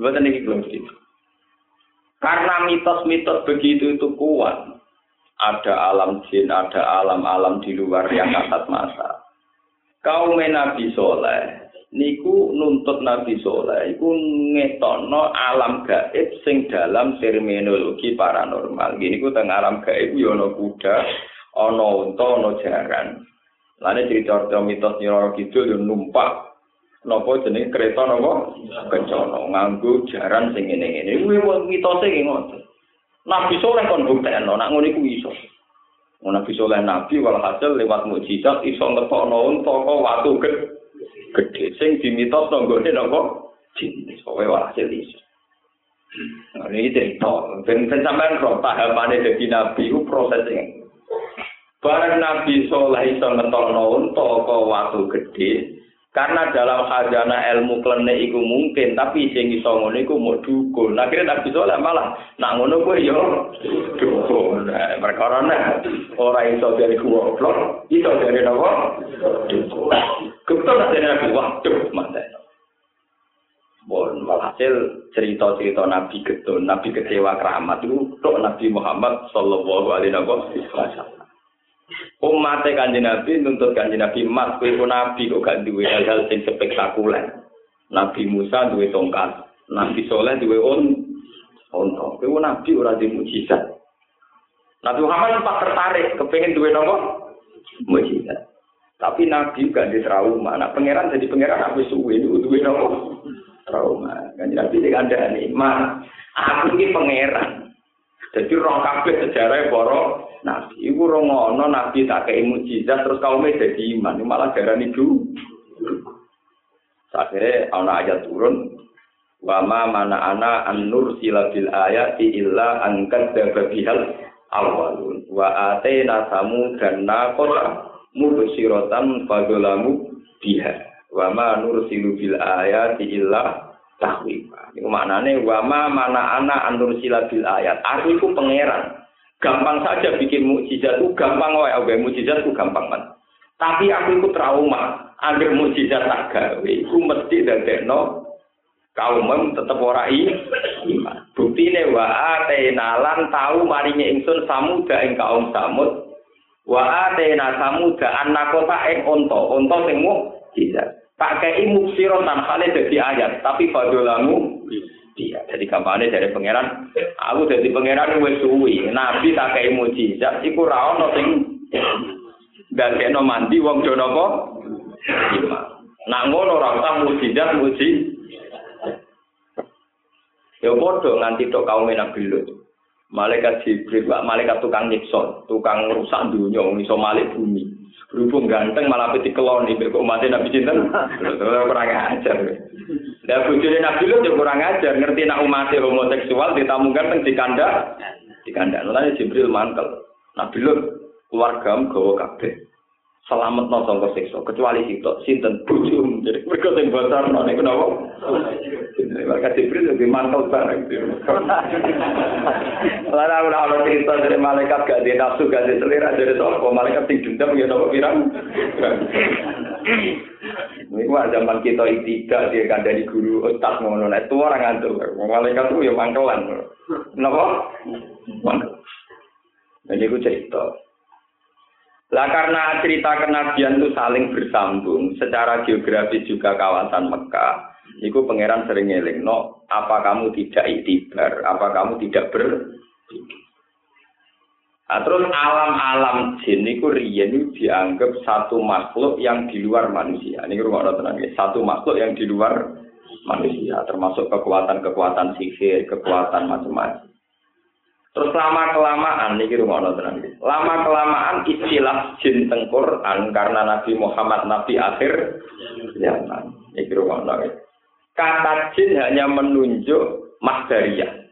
Buat ini belum Karena mitos-mitos begitu itu kuat, ada alam jin, ada alam-alam di luar yang kasat mata. Kaum Nabi Soleh, niku nuntut Nabi Soleh, iku ngetono alam gaib sing dalam terminologi paranormal. Gini ku teng alam gaib yono kuda, ono unta, ono jaran. Lalu cerita-cerita mitos Nyiroro Kidul yang numpak Nopo jenis kereta nopo kencono nganggu jaran sing. Wih mitosnya gimana? Nabi soleh kon buktekno, nak ngono iku iso. Nabi soleh nabi walhasil lewat mukjizat iso ngetokno unta kok watu gede sing dimitos nggone napa jin iso walhasil iso. Nah, ini cerita, ben ben sampean roh tahamane dadi nabi ku prosesnya. Barang Nabi Soleh iso ngetokno unta kok watu gede, Karena dalam khazanah ilmu klene iku mungkin, tapi sing iso ngono iku mau dukun. Nah, kira tak bisa lah malah nak ngono kuwi yo dukun. Nah, perkara nah ora iso dari goblok, iso dari napa? Dukun. Kebetul ada nabi waduh mantan. Bon, walhasil cerita-cerita Nabi Gedon, Nabi kecewa keramat itu tok Nabi Muhammad Sallallahu Alaihi Wasallam. Umat kanjeng Nabi nuntut kanjeng Nabi mas kowe nabi kok gak duwe hal-hal sing spektakuler. Nabi Musa duwe tongkat, Nabi Soleh duwe on onto. Kowe nabi ora di mujizat. Nabi Muhammad sempat tertarik kepengen duwe nopo? Mujizat. Tapi Nabi gak di trauma. Nah, pangeran jadi pangeran aku suwe itu duwe nopo? Trauma. Kanjeng Nabi sing nih, "Ma, aku iki pangeran." Jadi roh kabeh sejarah para nabi. Iku roh ngono nabi tak kei mujizat terus kaum dadi iman. Malah darani du. Akhirnya ana ayat turun Wama mana ana an-nur silabil ayati illa angkat dababihal awalun wa atena samu dan nakota mubsiratan fadolamu biha Wama nur silubil ayati illa tahwifa. Iku maknane wa ma mana ana anur bil ayat. Aku iku pangeran. Gampang saja bikin mukjizat itu gampang wae, oke mukjizat itu gampang kan. Tapi aku itu trauma, agar mukjizat tak gawe, iku mesti dadekno kaum tetep ora iman. Buktine wa atenalan tahu maringe ingsun samuda ing kaum samud. Wa atena samuda anakota ing unta, unta sing mukjizat. Tak kei muksiro tanhale dadi ayat, tapi fadolamu dia. Jadi kampanye dari pangeran, aku jadi pangeran wis suwi. Nabi tak kei mukjizat, iku ra ono sing dadekno mandi wong napa? Iman. Nak ngono ora usah mukjizat muji. Ya padha nganti tok kaum Nabi Lut. Malaikat Jibril, malaikat tukang nyiksa, tukang rusak dunia, iso malik bumi. Berhubung ganteng malah peti keloni, kok umatnya Nabi Cinten, kurang ajar. Dan bujurnya Nabi Lut juga kurang ajar, ngerti nak umatnya homoseksual, ditamukan teng di kanda, di kanda. Lalu Jibril mantel, Nabi Lut keluarga gawa kabeh. selamat no sangka siksa kecuali situ sinten? Bujum jadi mereka sing bocor no niku napa? Maka Jibril. Lebih mantel barang Lara ora ana cerita dari malaikat gak di nafsu gak di selera dari sapa? Malaikat sing dendam ya napa pirang Ini gua zaman kita tidak dia kan dari guru ustaz ngono nek tuwa ora ngantuk. Malaikat tuh ya mangkelan napa? Jadi aku cerita, Lah karena cerita kenabian itu saling bersambung secara geografis juga kawasan Mekah. Iku pangeran sering ngeling, no, apa kamu tidak itibar, apa kamu tidak ber Nah, terus alam-alam jin itu riyen dianggap satu makhluk yang di luar manusia. Ini rumah tenang ya. Satu makhluk yang di luar manusia, termasuk kekuatan-kekuatan sihir, kekuatan macam-macam. Terus lama kelamaan niki rumah tenan Lama kelamaan istilah jin tengkoran karena Nabi Muhammad Nabi akhir zaman. Niki rumah Kata jin hanya menunjuk masdariyah.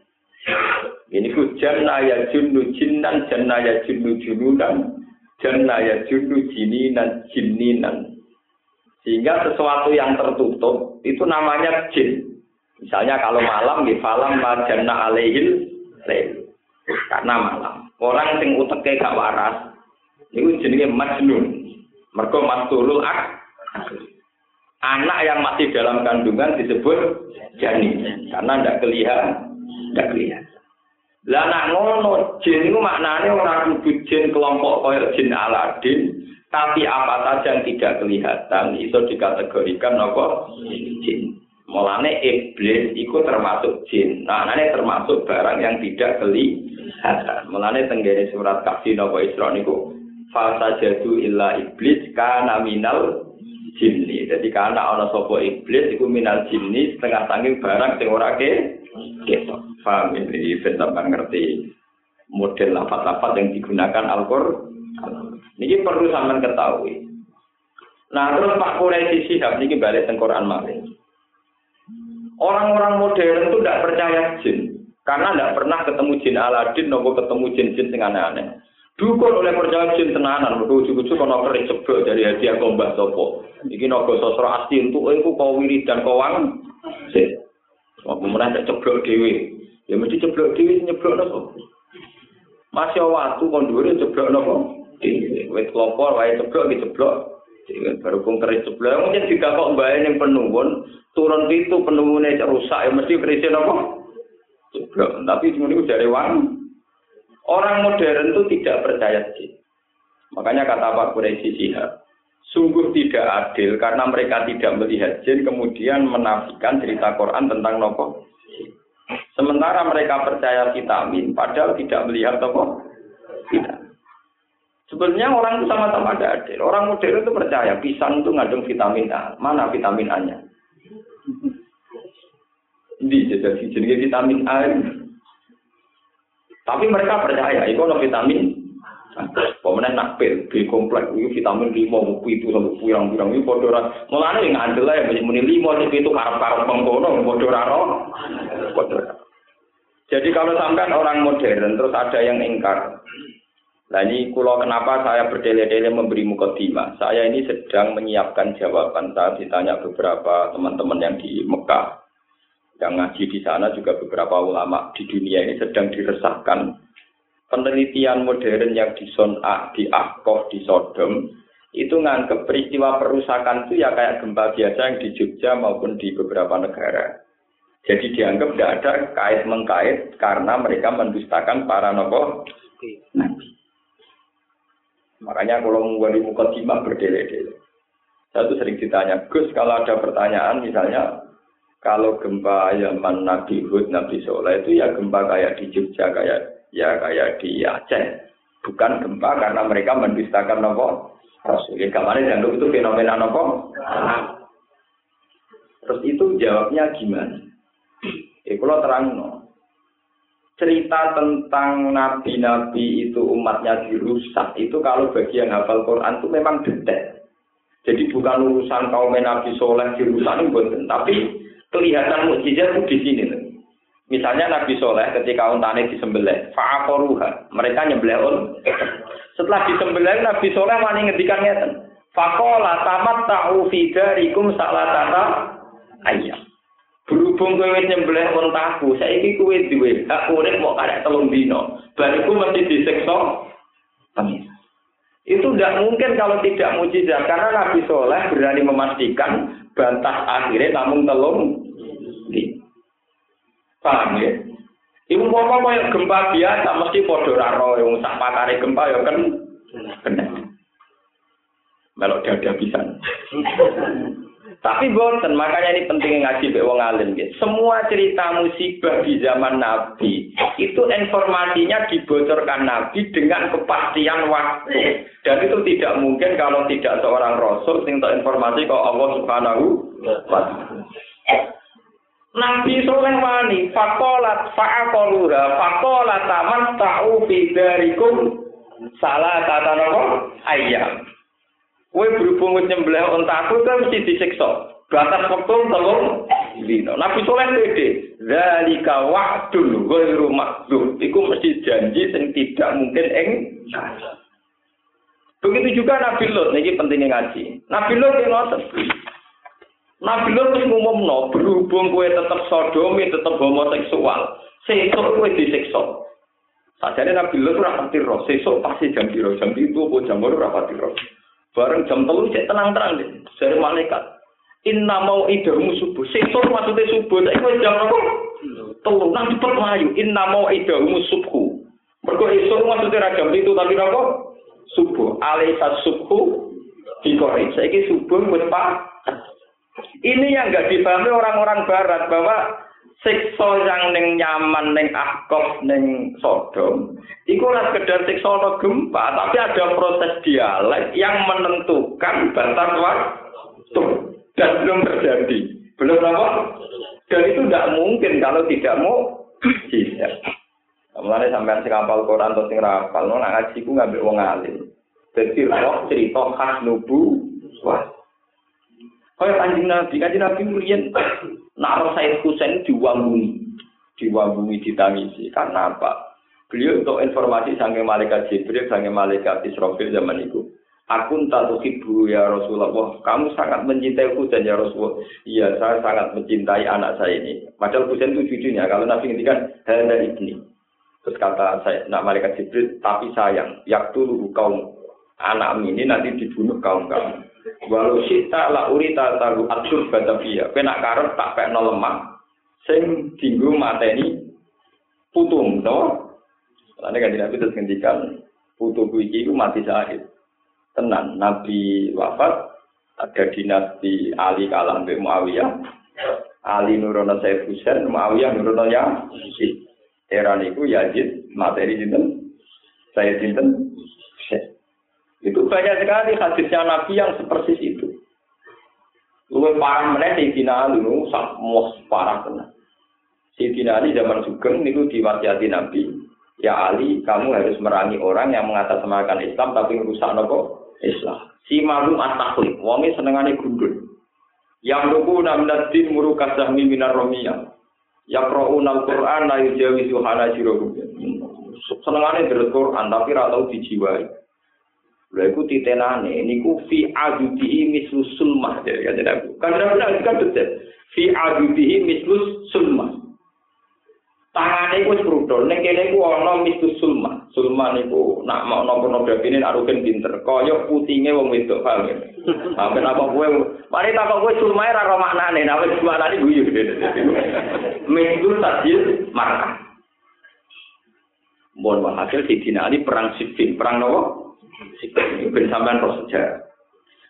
Ini ku janna ya junnu jinnan, janna ya junnu jununan, janna ya junnu jininan, jininan. Sehingga sesuatu yang tertutup itu namanya jin. Misalnya kalau malam di falam majanna alaihil lail. karena malam. Orang sing uteke gak waras, itu jenenge majnun. Mergo mastulul ak. Anak yang masih dalam kandungan disebut janin karena ndak kelihatan, ndak kelihatan. Lah nak ngono jin itu maknanya orang kudu jin kelompok koyo jin Aladin, tapi apa saja yang tidak kelihatan itu dikategorikan apa jin. Mulane iblis itu termasuk jin. Nah, termasuk barang yang tidak kelihatan. Mulane tenggene surat Kahfi napa Isra niku fasa jadu illa iblis kana minal jinni. Jadi karena ana sapa iblis iku minal jinni setengah sanging barang sing ora ke. Paham ini ben ngerti model lafaz-lafaz yang digunakan Al-Qur'an. Ini perlu sampean ketahui. Nah, terus Pak Quraisy Sihab ini balik teng Quran Orang-orang modern itu tidak percaya jin. Karena tidak pernah ketemu jin Aladin, nopo ketemu jin-jin sing aneh-aneh. Dukun oleh percaya jin tenanan, mergo ujug-ujug kono keris ceblok dari hadiah gombah sopo. Iki nopo sosro asli untuk iku kau wirid dan kau wang. Sih. Ada ceblok dewi. Ya mesti ceblok dewi nyeblok nopo. Masih waktu konduri ceblok nopo. Wet kelopor, wae ceblok, di ceblok. baru pun keris ceblok. Mungkin jika kok bayar yang penuh turun itu penuhnya rusak, ya mesti kerisnya nopo. Tapi cuma itu dari wang. Orang modern itu tidak percaya jin. Makanya kata Pak Quraisy Sihab, sungguh tidak adil karena mereka tidak melihat jin kemudian menafikan cerita Quran tentang nopo. Sementara mereka percaya vitamin, padahal tidak melihat nopo. Tidak. Sebenarnya orang itu sama-sama ada adil. Orang modern itu percaya pisang itu ngandung vitamin A. Mana vitamin A-nya? Di jadi vitamin A. Tapi mereka percaya, itu ada vitamin. Pemenang nakpil, B komplek, itu vitamin lima, buku itu sampai puyang-puyang, itu bodoh Mulanya yang andel ya, muni lima, itu karep-karep pengkono, bodoh raro. Jadi kalau sampai orang modern, terus ada yang ingkar. Nah ini kulo kenapa saya berdele-dele memberi mukadimah. Saya ini sedang menyiapkan jawaban saat ditanya beberapa teman-teman yang di Mekah. yang ngaji di sana juga beberapa ulama di dunia ini sedang diresahkan penelitian modern yang di Son'a, di Akkoh, di Sodom itu nganggep peristiwa perusakan itu ya kayak gempa biasa yang di Jogja maupun di beberapa negara. Jadi dianggap tidak ada kait mengkait karena mereka mendustakan para nopo nabi. Makanya kalau menguali muka timah berdele-dele. Saya tuh sering ditanya, Gus kalau ada pertanyaan misalnya kalau gempa Yaman Nabi Hud, Nabi Soleh itu ya gempa kayak di Jogja, kayak ya kayak di Aceh. Bukan gempa karena mereka mendustakan nopo Rasul. Ya kemarin dan itu fenomena nopo. Terus itu jawabnya gimana? Eh kalau terang no. Cerita tentang nabi-nabi itu umatnya dirusak itu kalau bagian hafal Quran itu memang detail. Jadi bukan urusan kaum Nabi Soleh dirusak itu, tapi kelihatan mukjizat itu di sini. Misalnya Nabi Soleh ketika untane disembelih, fa'aqaruha, mereka nyembelih un. Setelah disembelih Nabi Soleh wani ngedikan ngeten. Faqala tamat ta'u fi darikum salatata ayam. Berhubung kowe nyembelih untaku, saiki kowe duwe hak urip mau karek telung dino. Bariku mesti disiksa pengira. Itu tidak mungkin kalau tidak mujizat karena Nabi Soleh berani memastikan batas akhirnya namun telung Paham ya? Ibu bapak kaya gempa biasa mesti podo raro yang sak pakare gempa ya kan kena. Melok dada bisa. Tapi boten, makanya ini pentingnya ngaji be wong alim gitu. Semua cerita musibah di zaman Nabi itu informasinya dibocorkan Nabi dengan kepastian waktu. Dan itu tidak mungkin kalau tidak seorang rasul sing informasi kok Allah Subhanahu wa taala. Nabi Soleh wani fakolat faakoluha fakolat taman ta'u bidarikum salah kata nopo ayam. Kue berhubung nyembelih ontaku kan mesti disiksa. Batas waktu telung dino. Nabi Soleh pede. Zalika wa'dun ghairu makdum. Iku mesti janji yang tidak mungkin eng. Begitu juga Nabi Lot. Ini pentingnya ngaji. Nabi Lot yang ngotot. Nabi Lot wis ngumumno berhubung kowe tetep sodomi, tetep homoseksual, sesuk kowe disiksa. Sajane Nabi Lot ora pati roh, sesuk pasti jam piro, jam itu apa jam loro ora pati roh. Bareng jam telu cek tenang-tenang deh, dari malaikat. Inna mau idahmu subuh, sesuk maksudnya subuh, saya kowe jam apa? Telu, nang cepet melayu. Inna mau idahmu subuh. Mergo esuk maksudnya ra jam itu tapi apa? Subuh. Alaisa subuh dikori. Saiki subuh wis pak ini yang nggak dipahami orang-orang Barat bahwa siksa yang neng nyaman neng akov neng sodom itu ora sekedar siksa no gempa tapi ada proses dialek yang menentukan batas waktu. Dan belum terjadi. Belum apa? Dan itu tidak mungkin kalau tidak mau. Tidak Mulane sampean sing hafal Quran atau sing rapal, no nak ngaji ku ngambil wong alim. Dadi roh cerita khas nubu, wah Kaya kanjeng Nabi, kanjeng Nabi murian naruh Said Husain diwanguni, diwanguni ditangisi. Karena apa? Beliau untuk informasi sange malaikat Jibril, sange malaikat Israfil zaman itu. Aku tak ibu ya Rasulullah. Kamu sangat mencintai Husain ya Rasulullah. Iya, saya sangat mencintai anak saya ini. Padahal Husain itu cucunya. Kalau Nabi ngendikan hada ibni. Terus kata saya, nak malaikat Jibril, tapi sayang, yak tulu kaum anak ini nanti dibunuh kaum kamu. Walau sita la urita taru atur batavia. Kena karep tak pekno lemah. Sing dinggo mateni putung, no? Karena kan Nabi terus ngendikan putu iki mati syahid. Tenan Nabi wafat ada dinasti Ali kalah Mbak Muawiyah. Ali nurono Sayyid Husain, Muawiyah nurono ya. Era niku Yazid materi sinten? Saya sinten? Itu banyak sekali hadisnya Nabi yang seperti itu. Lu parah meneh Sayyidina Ali nu mos parah tenan. Sayyidina Ali zaman Sugeng niku diwasiati Nabi, ya Ali, kamu harus merangi orang yang mengatasnamakan Islam tapi merusak nopo Islam. Si malum at-taklid, wonge senengane gundul. Yang lugu namnadin murukas sahmi minar romiyah. Yaqra'una al-Qur'an la yujawizu hanajirahum. Senengane dari Quran tapi ra tau dijiwai. Lha iku titenane niku fi adudihi mislu sulmah ya kan Nabi. Kan Nabi kan detail. Fi adudihi mislu sulmah. Tangane iku krudul, ning kene iku ana mislu sulmah. Sulmah niku nak mau pornografi ini nak rugen pinter. Kaya putinge wong wedok paham ya. Sampe apa kowe mari tak kowe sulmah ora ro maknane, nek wis maknane guyu. Mislu tadil marah. Mohon hasil di Ali perang Siffin, perang nopo? Ben sampean kok sejarah.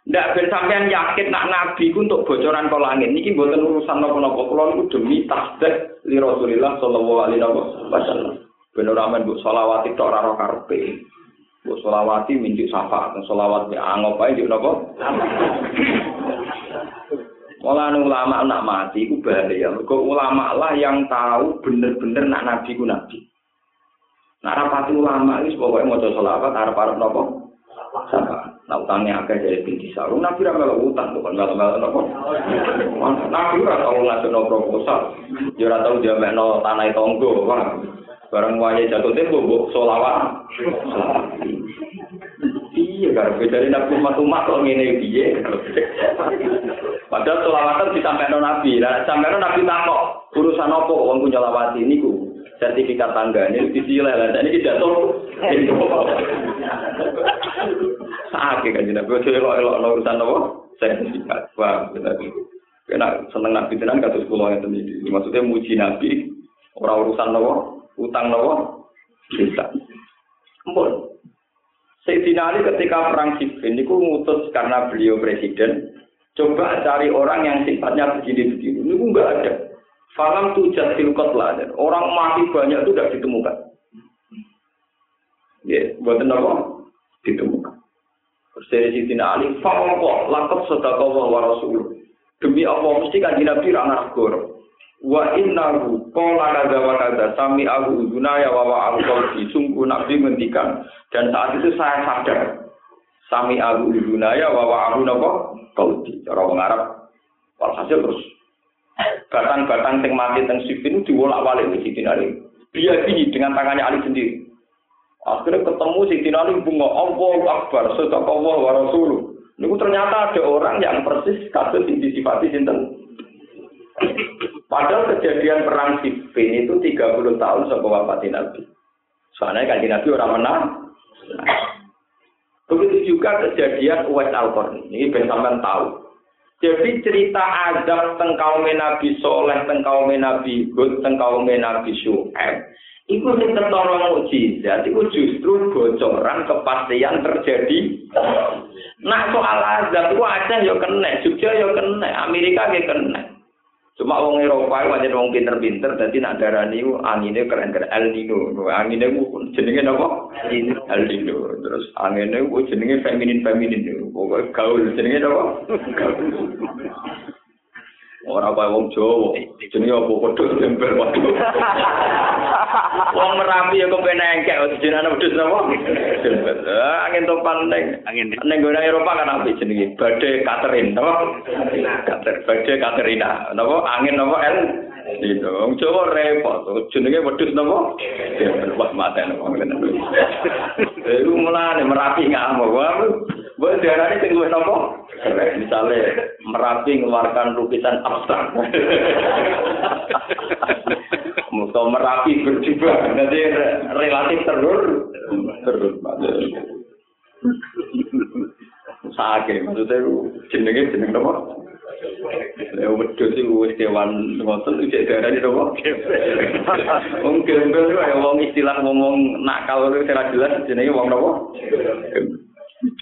Ndak ben sampean yakin nak nabi ku untuk bocoran ke langit niki mboten urusan napa-napa kula niku demi tasdek li Rasulillah sallallahu alaihi wasallam. Ben ora men mbok selawati tok ora karepe. Mbok selawati minjuk syafaat, selawat ya angop ae njuk napa? Malah ulama nak mati ku bahaya. Mergo ulama lah yang tahu bener-bener nak nabi ku nabi. Nah, rapati ulama ini pokoknya mau selawat, harap-harap nopo. Sama. Nah utangnya agak jadi binti sarung. Nabi ramal utang bukan malah malah nopo. Nabi ora tau ngasih no proposal. Dia ora tau dia no tanah tonggo. Barang wajah jatuh tempo bu solawat. Iya kan, dari nabi umat umat kok ngene piye. Padahal solawatan disampaikan nabi. Nah, sampai nabi takok urusan apa wong punya lawati niku sertifikat tangga. Ini disileh lah. Ini tidak tahu. Sakit kan jinak gue cuy lo lo urusan apa? Sertifikat. Wah benar kena seneng nabi tenan kata sekolah yang tadi. Maksudnya muji nabi. Orang urusan lo utang lo bisa Ampun. Sayyidina Ali ketika perang Siffin itu ngutus karena beliau presiden coba cari orang yang sifatnya begini-begini. Ini enggak ada. Falam tujat silkot lah. Orang mati banyak itu tidak ditemukan. Ya, buat apa? Ditemukan. Terus dari Siti Ali, kok, lakot sedekah wa rasul. Demi apa mesti kan Nabi ra ngarep goro. Wa innahu qala kadza wa kadza sami aku udunaya wa wa aku qalbi sungguh Nabi ngendikan dan saat itu saya sadar sami aku udunaya wa wa aku napa qalbi cara wong Arab walhasil terus batang-batang sing mati teng Sifin diwolak-walik di Siti Ali. Dia ini dengan tangannya Ali sendiri. Akhirnya ketemu Siti Ali bunga Allah Akbar, sedekah Allah wa Rasuluh. Niku ternyata ada orang yang persis kasus yang disifati sinten. Padahal kejadian perang Siffin itu 30 tahun sebelum wafat Nabi. Soalnya kan Nabi orang menang. Begitu juga kejadian Uwais Al-Qarni. Ini ben tahu. Jadi cerita azab teng kaum Nabi Soleh, teng kaum Nabi Hud, teng kaum Nabi Syuaib. Iku sing ketara mukjizat, iku justru bocoran kepastian terjadi. Nah soal azab itu aja ya kena, Jogja ya kena, Amerika ya kena. Cuma wong Eropa itu banyak wong pinter-pinter, dadi nak darah ini anginnya keren-keren, El Nino. Angine ku jenenge apa? El Nino. El Nino. Terus anginnya itu jenisnya feminin-feminin. Pokoknya gaul jenenge apa? Gaul. Ora kaya wong Jawa, jenenge apa kodhok tempel waduh. Wong Merapi ya kepen engkek jenenge wedhus napa? Tempel. Angin topan ning angin ning gone Eropa kan apa jenenge? Badai Catherine, napa? Kater, badai Katerina. Napa? Angin napa El? Itu wong Jawa repot. Jenenge wedhus napa? Tempel wah maten wong ngene. Eh mulane Merapi ngamuk. Boleh diarani sing luwih napa? Misalnya Merapi mengeluarkan lukisan abstrak. Muka Merapi berjubah, nanti relatif terur, terur. Sakit, maksudnya jenenge jeneng apa? Ya wedhus iku wis kewan ngoten iki darane napa? Wong gembel kaya wong istilah ngomong nakal itu ora jelas jenenge wong napa?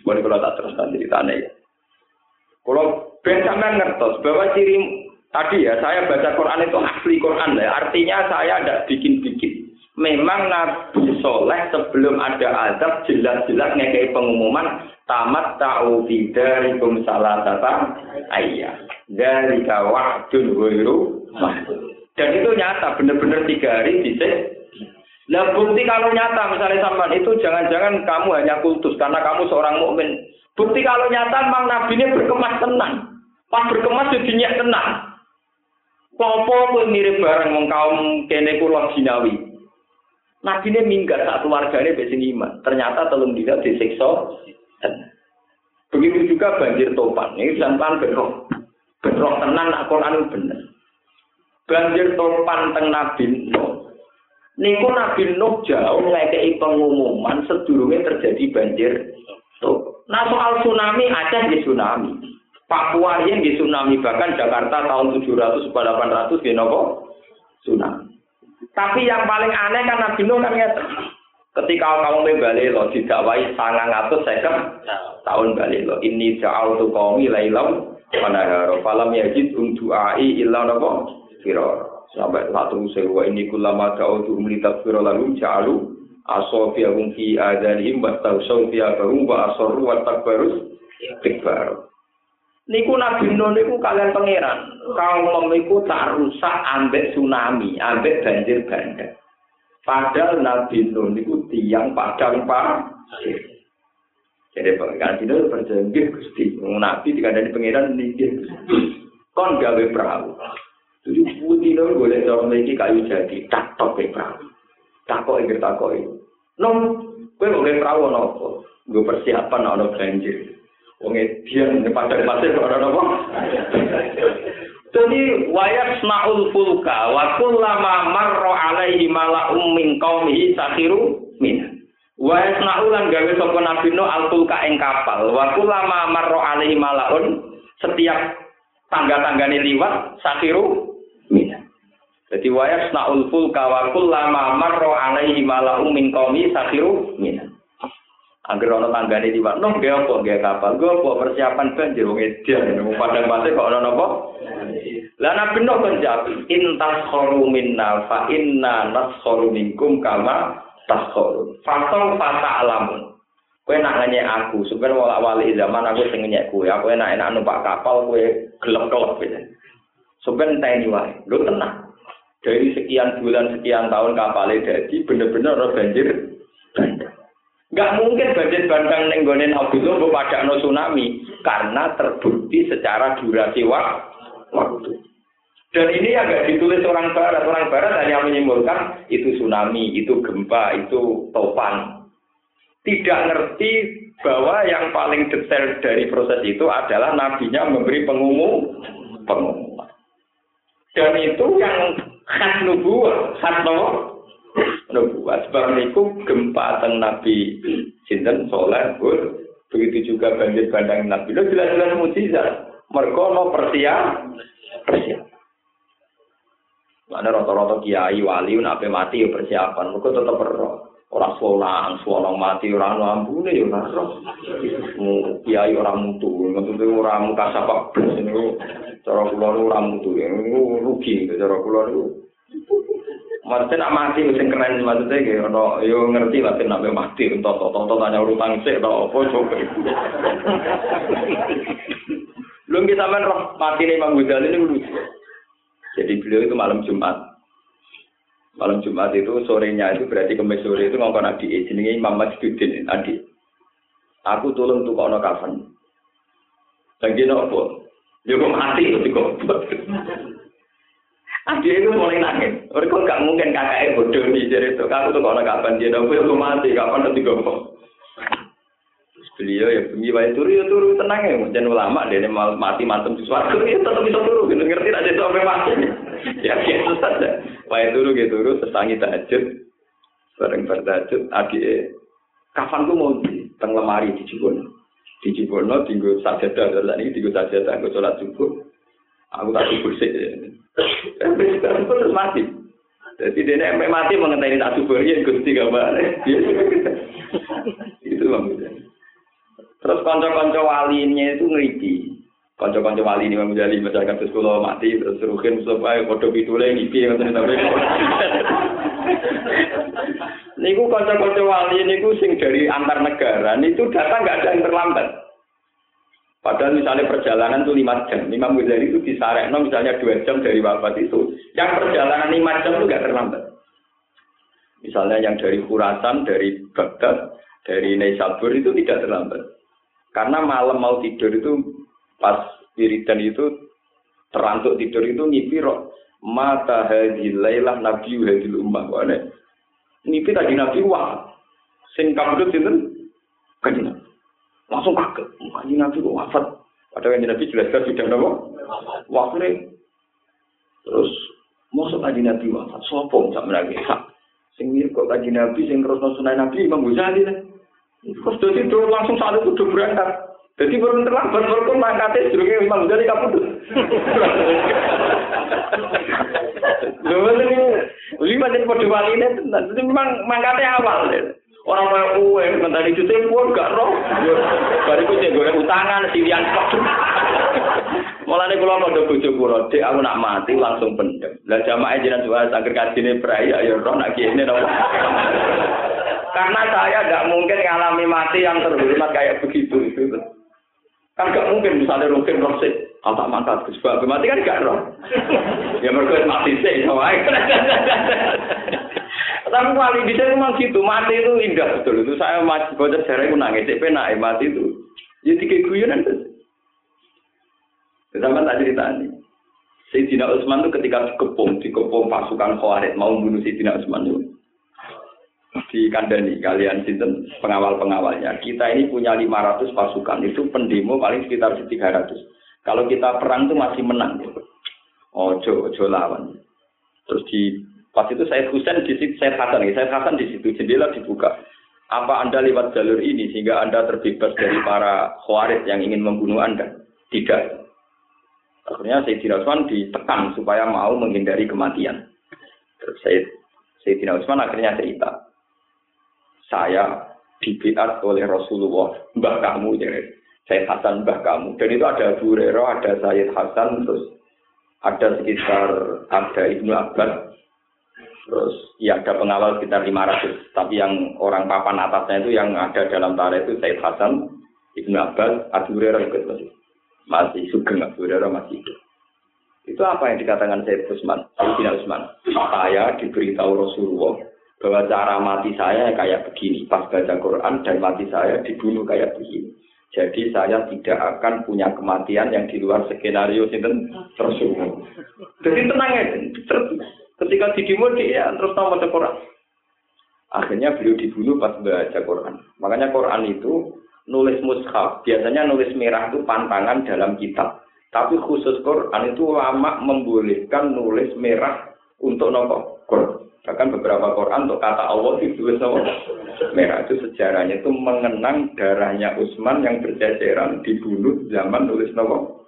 Boleh kalau tak terus nanti ditanya ya. Kalau ben ngertos bahwa ciri tadi ya saya baca Quran itu asli Quran ya. Artinya saya tidak bikin-bikin. Memang Nabi Soleh sebelum ada azab jelas-jelas ngekei pengumuman tamat ta'u bidarikum salah tata ayah dari kawahdun wiru dan itu nyata benar-benar tiga hari bisa Nah bukti kalau nyata misalnya sampean itu jangan-jangan kamu hanya kultus karena kamu seorang mukmin. Bukti kalau nyata memang nabi ini berkemas tenang. Pas berkemas jadi nyak tenang. Popo pun mirip bareng wong kaum kene kula jinawi. Nabi ini minggat saat keluarganya besi iman. Ternyata telung dina disiksa Begitu juga banjir topan. Ini pelan-pelan bentrok. Bentrok tenan Al-Quran bener. Banjir topan teng Nabi Nuh. Niku Nabi Nuh jauh ngekei pengumuman sedurunge terjadi banjir. Tuh. Nah soal tsunami Aceh di tsunami. Papua yang di tsunami bahkan Jakarta tahun 700 800 di nopo? Tsunami. Tapi yang paling aneh kan Nabi Nuh kan Ketika kamu balik lo didakwai sangang atau second tahun balik lo. Ini jauh tuh kaum ilailam mana falam yajid untuk ai ilah nopo? Firor sampai satu sewa ini kulama jauh tuh melihat firor lalu asofia fi adanihim wa tausofia baru wa asoru wa takbarus tikbar Niku Nabi Nuh niku kalian pangeran. Kaum iku tak rusak ambek tsunami, ambek banjir bandang. Padahal Nabi Nuh niku tiang padang pasir. Jadi pengiran itu berjanji Gusti. Nabi dikandani pangeran niki. Kon gawe perahu. Jadi putih dong boleh dong lagi kayu jadi tak tok perahu. Takok iki takok iki. Nom, kowe boleh perahu nopo? Gue persiapan ono banjir. Wong edian padang pasir ora apa? Jadi wayak snaul fulka wa kullama marra alaihi mala'um min qaumihi sakhiru min. Wayak snaul lan gawe sapa nabi no al fulka ing kapal wa kullama marra alaihi mala'un setiap tangga-tanggane liwat sakhiru. Jadi wayak snaul fulka wa kullama marra alaihi mala'um min qaumihi sakhiru min. Angger ana tanggane liwat, noh ge apa ge kapal, gue apa persiapan banjir wong edan, wong padang pasir kok ana napa? Lah nabi Nuh kan jawab, intas khoru minna fa inna naskhoru minkum kama taskhoru. Fasal fasa alamun. Kowe nak nanya aku, sebenarnya wala wali zaman aku sing nanya kowe, aku enak enak numpak kapal kowe gelap-gelap gitu. Sebenarnya tanya wae, lu tenang. Dari sekian bulan, sekian tahun kapalnya jadi bener-bener orang banjir bandang. Gak mungkin banjir bandang nenggonen Abdullah bu pada no tsunami karena terbukti secara durasi waktu. Dan ini agak ditulis orang barat. Orang barat hanya menyimpulkan itu tsunami, itu gempa, itu topan. Tidak ngerti bahwa yang paling detail dari proses itu adalah nabinya memberi pengumum pengumuman. Dan itu yang khas nubuah, khas nubuat. Sebab niku gempa teng Nabi sinten soleh pun begitu juga banjir bandang Nabi. Lo jelas-jelas mujizat. Mereka no persiap, persiap. Mana rata-rata kiai wali nabi mati ya persiapan. Mereka tetap berroh. Orang solang, solang mati, orang lambune ya orang roh. Kiai orang mutu, maksudnya orang muka sapak. Cara kula orang mutu, ini rugi. Cara kula itu Maksudnya nak mati mesti keren maksudnya gitu. No, yo ngerti lah sih nak mati. Untuk toto tanya urutan sih atau apa coba. Belum kita main roh mati nih Imam Ghazali ini lucu. Jadi beliau itu malam Jumat. Malam Jumat itu sorenya itu berarti kemis sore itu ngomong adik jenenge Imam Masjidin adik. Aku tolong tuh kok kafan. Lagi nopo? Yo mati kok. Dia itu mulai nangis. Mereka gak mungkin kakaknya bodoh nih jadi itu. Aku tuh kalau kapan dia aku aku mati, kapan nanti gombong. Beliau ya bengi wae turu ya turu tenang ya. Jangan ulama dia mati mantem di suatu ya tetap bisa turu. Gitu ngerti aja sampai mati. Ya biasa saja. Wae turu gitu turu sesangi tahajud. Bareng bertahajud adik kapan tuh mau di teng lemari di Cibono. Di Cibono tinggal sajadah, dan ini tinggal sajadah, gue sholat subuh. Aku tak subur sih. terus mati. Jadi dia sampai mati mengenai tak subur ya gusti gambar. itu maksudnya. Terus konco-konco walinya itu ngripi. Konco-konco wali ini menjadi masyarakat sekolah mati terus rukin supaya foto pitule ngipi tapi. Niku konco-konco wali niku sing dari antar negara itu datang nggak ada yang terlambat. Padahal misalnya perjalanan itu lima jam, Imam Ghazali itu no, misalnya dua jam dari wafat itu, yang perjalanan lima jam itu nggak terlambat. Misalnya yang dari Khurasan, dari Baghdad, dari Naisabur itu tidak terlambat. Karena malam mau tidur itu pas wiridan itu terantuk tidur itu ngipi roh mata hadilailah nabi hadil ummah wane ngipi tadi nabi wah sing kabudut itu kan Kanjeng Nabi kok wafat. Padahal kanjeng Nabi jelas-jelas sudah nopo? Wafat. Terus Mosok kanjeng Nabi wafat, sopo sak menake sak. Sing mirip kok kanjeng Nabi sing terus sunah Nabi Imam Ghazali lah. Terus itu langsung saat itu berangkat. Jadi baru terlambat baru mangkate jurunge Imam Ghazali kapundhut. Lho ini lima jadi pada wali ini. Jadi memang mangkate awal. Orang mau kue, mentari itu pun gak roh. Bariku cek goreng utangan, silian kok. Mulane kula mondok bojo kula, aku nak mati langsung pendem. Lah jamaah jenengan juga saged kajine prai ya roh nak kene napa. Karena saya nggak mungkin ngalami mati yang terhormat kayak begitu itu. Kan nggak mungkin misalnya mungkin roh sih. Apa mangkat sebab mati kan gak roh. ya mereka mati sih, sama Tapi wali bisa memang gitu, mati itu indah betul. Itu saya bocor sejarah itu nangis, penak mati itu. Ya tiga guyonan tuh. Sama tak cerita ini. Sayyidina Utsman itu ketika dikepung, dikepung pasukan Khawarij mau membunuh Sayyidina Utsman itu. Di Kandani, kalian sinten pengawal-pengawalnya. Kita ini punya 500 pasukan, itu pendemo paling sekitar 300. Kalau kita perang itu masih menang. Ojo, ojo lawan. Terus di pas itu saya Husain di situ, saya Hasan, saya Hasan di situ jendela dibuka. Apa Anda lewat jalur ini sehingga Anda terbebas dari para khawarij yang ingin membunuh Anda? Tidak. Akhirnya Sayyidina Utsman ditekan supaya mau menghindari kematian. Terus Sayyidina Utsman akhirnya cerita, saya dibiat oleh Rasulullah, mbah kamu, jadi Sayyid Hasan mbah kamu. Dan itu ada Abu Hurairah, ada Sayyid Hasan, terus ada sekitar ada Ibnu Abbas, terus ya ada pengawal sekitar 500. Tapi yang orang papan atasnya itu yang ada dalam tarikh itu Sayyid Hasan, Ibnu Abbas, Abu Hurairah ikut masih masih sugeng Abu Hurairah masih hidup. Itu apa yang dikatakan Sayyid Usman, Sayyidina Usman. Saya diberitahu Rasulullah bahwa cara mati saya kayak begini. Pas baca Quran dan mati saya dibunuh kayak begini. Jadi saya tidak akan punya kematian yang di luar skenario sinten Rasulullah. Jadi tenang ya. Ketika didimo dia terus tahu baca Quran. Akhirnya beliau dibunuh pas baca Quran. Makanya Quran itu nulis mushaf, biasanya nulis merah itu pantangan dalam kitab. Tapi khusus Quran itu lama membolehkan nulis merah untuk nopo Quran. Bahkan beberapa Quran untuk kata Allah itu tulis nopo merah itu sejarahnya itu mengenang darahnya Utsman yang berceceran dibunuh zaman nulis nopo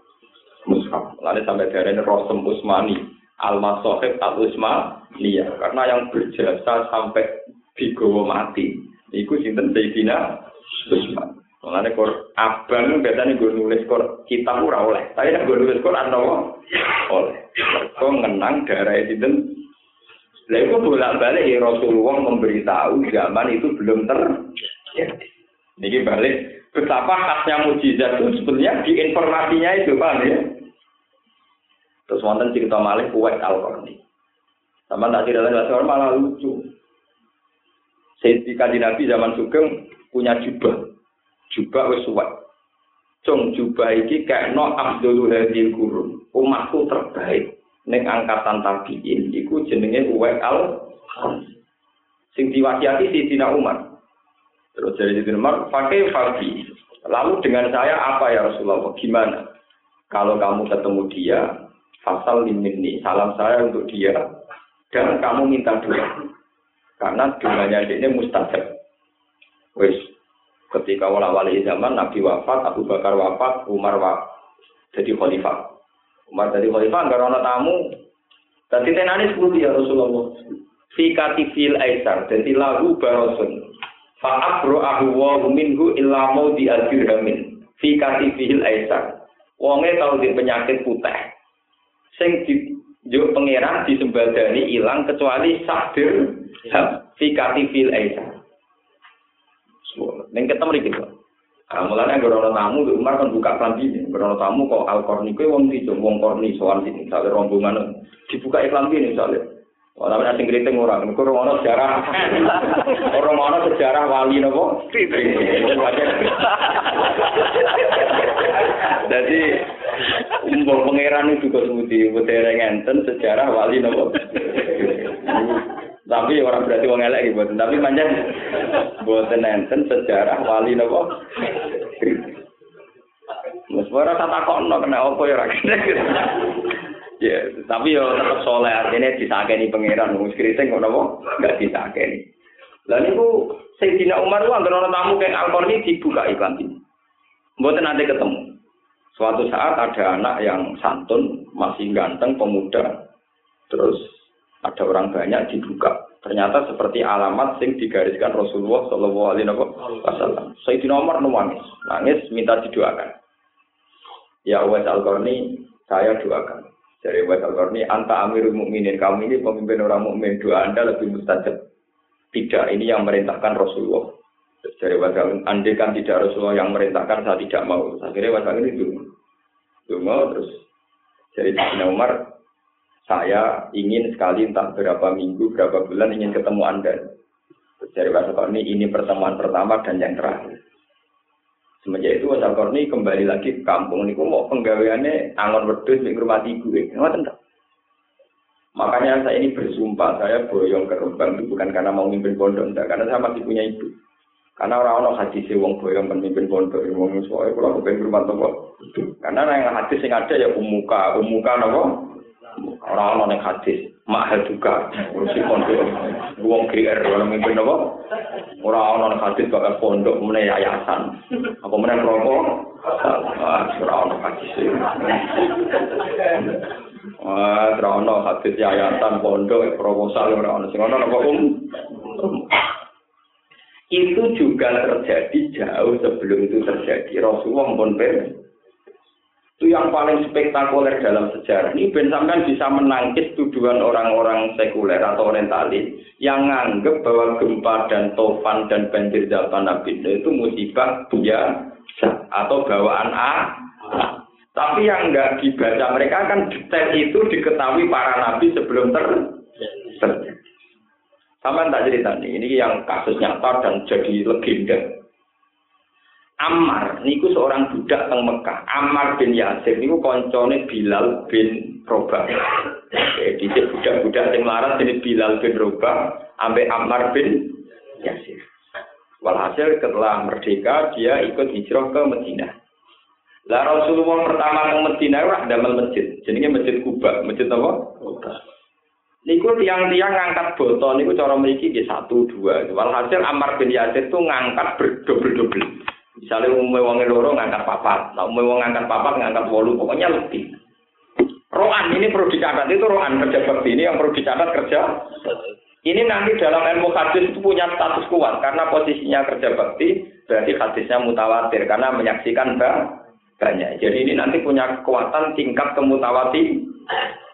mushaf. Lalu sampai darahnya Rosem Utsmani, Alma Sohib Al Utsmaniyah karena yang berjasa sampai digowo mati. Iku sinten Sayyidina Utsman. Mulane kor abang biasanya gue nulis kor kita ora oleh. Tapi nek gue nulis kor ano oleh. Kok ngenang darah itu dan Lah itu bolak-balik ya Rasulullah memberitahu zaman itu belum ter. Ini balik betapa khasnya mujizat itu sebenarnya di informasinya itu pak ya. Terus wonten cerita malih kuat al-Qarni. Sama tak tidak lain malah lucu. Sayyidina Nabi zaman Sugeng punya jubah jubah wis suwek. Cung jubah iki kekno Abdul Hadil Kurun. Umatku terbaik ning angkatan tabiin iku jenenge Uwais al sing diwasiati Sidina Umar. Terus dari Sidina Umar pakai Fabi. Lalu dengan saya apa ya Rasulullah? Gimana? Kalau kamu ketemu dia, fasal limini, salam saya untuk dia, dan kamu minta doa. Karena doanya dia mustajab. Wes, Ketika wala wali zaman Nabi wafat, Abu Bakar wafat, Umar wafat. Jadi khalifah. Umar jadi khalifah, enggak ada tamu. Dan tenani sepuluh ya Rasulullah. Fi katifil aisar, jadi lagu barosun. Fa'abro ahu wa minhu illa mau di dirhamin. Fi katifil aisar. Wonge tau di penyakit putih. Sing di juk pangeran disembadani hilang kecuali sabir fi katifil aisar. Neng ketemu mriki kok. Kamulan yang berono tamu, Umar kan buka klambi ini. Berono tamu kok al korni kue wong di wong korni soal sini. Misalnya rombongan dibuka klambi ini misalnya. Oh, tapi asing keriting ora, ini kurang ada sejarah. Ora ada sejarah wali napa? Jadi, umur pangeran itu kok sebuti. Udah ada sejarah wali napa? Tapi orang berarti wong elek gitu, tapi panjang buat nenten sejarah wali nopo. Wes ora tak takokno kena apa ya ora. Ya, tapi yo tetep soleh artinya disakeni pangeran wong kriting kok napa enggak disakeni. Lah niku Sayyidina Umar ku anggere ana tamu kayak angkor ini dibuka iklan ini. Mboten nanti ketemu. Suatu saat ada anak yang santun, masih ganteng, pemuda. Terus ada orang banyak dibuka. Ternyata seperti alamat sing digariskan Rasulullah Shallallahu Alaihi Wasallam. Sayyidina Umar nangis, nangis minta didoakan. Ya Uwais al saya doakan. Dari Uwais al anta amirul mukminin. Kamu ini pemimpin orang mukmin. Doa anda lebih mustajab. Tidak, ini yang merintahkan Rasulullah. Dari Uwais andai kan tidak Rasulullah yang merintahkan, saya tidak mau. Akhirnya Uwais al dulu. Dulu terus dari Sayyidina Umar, saya ingin sekali entah berapa minggu, berapa bulan ingin ketemu Anda. Dari al ini, pertemuan pertama dan yang terakhir. Semenjak itu Wasal Korni kembali lagi ke kampung. Ini mau penggaweannya angon wedus di rumah gue. Nggak Makanya saya ini bersumpah, saya boyong ke Rembang itu bukan karena mau mimpin pondok, enggak, karena saya masih punya ibu. Karena orang-orang hadis wong boyong pemimpin pondok, wong soalnya kalau aku pengen rumah toko. Karena yang hadis yang ada ya umuka, umuka nopo. Orang-orang yang hadis, mahal juga, urusi pondok, wong GR, orang mimpin nopo. Orang-orang yang hadis bakal pondok, mana yayasan, apa mana rokok, orang-orang hadis. Wah, trono hadis yayasan pondok proposal ora ono sing ono apa um. Itu juga terjadi jauh sebelum itu terjadi. Rasulullah pun ber. Itu yang paling spektakuler dalam sejarah. Ini Ben sampean bisa menangkis tuduhan orang-orang sekuler atau orientalis yang menganggap bahwa gempa dan tofan dan banjir zaman Nabi itu musibah biasa atau bawaan A. Tapi yang enggak dibaca mereka kan detail itu diketahui para nabi sebelum ter terjadi. Sama tak cerita nih, ini yang kasus nyata dan jadi legenda. Ammar, niku seorang budak teng Mekah. Ammar bin Yasir niku koncone Bilal bin Robah. Jadi budak-budak yang larat ini Bilal bin Robah, sampai Ammar bin Yasir. Walhasil setelah merdeka dia ikut hijrah ke Madinah. Lah Rasulullah pertama ke Medina wah damel masjid. Jenenge Masjid Kuba. Masjid apa? Kuba. Niku tiang-tiang ngangkat botol niku cara mriki nggih satu dua. Walhasil Ammar bin Yasir itu ngangkat berdobel-dobel. Misalnya umumnya wong loro ngangkat papat, nah umumnya wong ngangkat papat ngangkat wolu, pokoknya lebih. Rohan ini perlu dicatat itu rohan kerja bakti ini yang perlu dicatat kerja. Ini nanti dalam ilmu hadis itu punya status kuat karena posisinya kerja bakti berarti hadisnya mutawatir karena menyaksikan banyak. Jadi ini nanti punya kekuatan tingkat kemutawati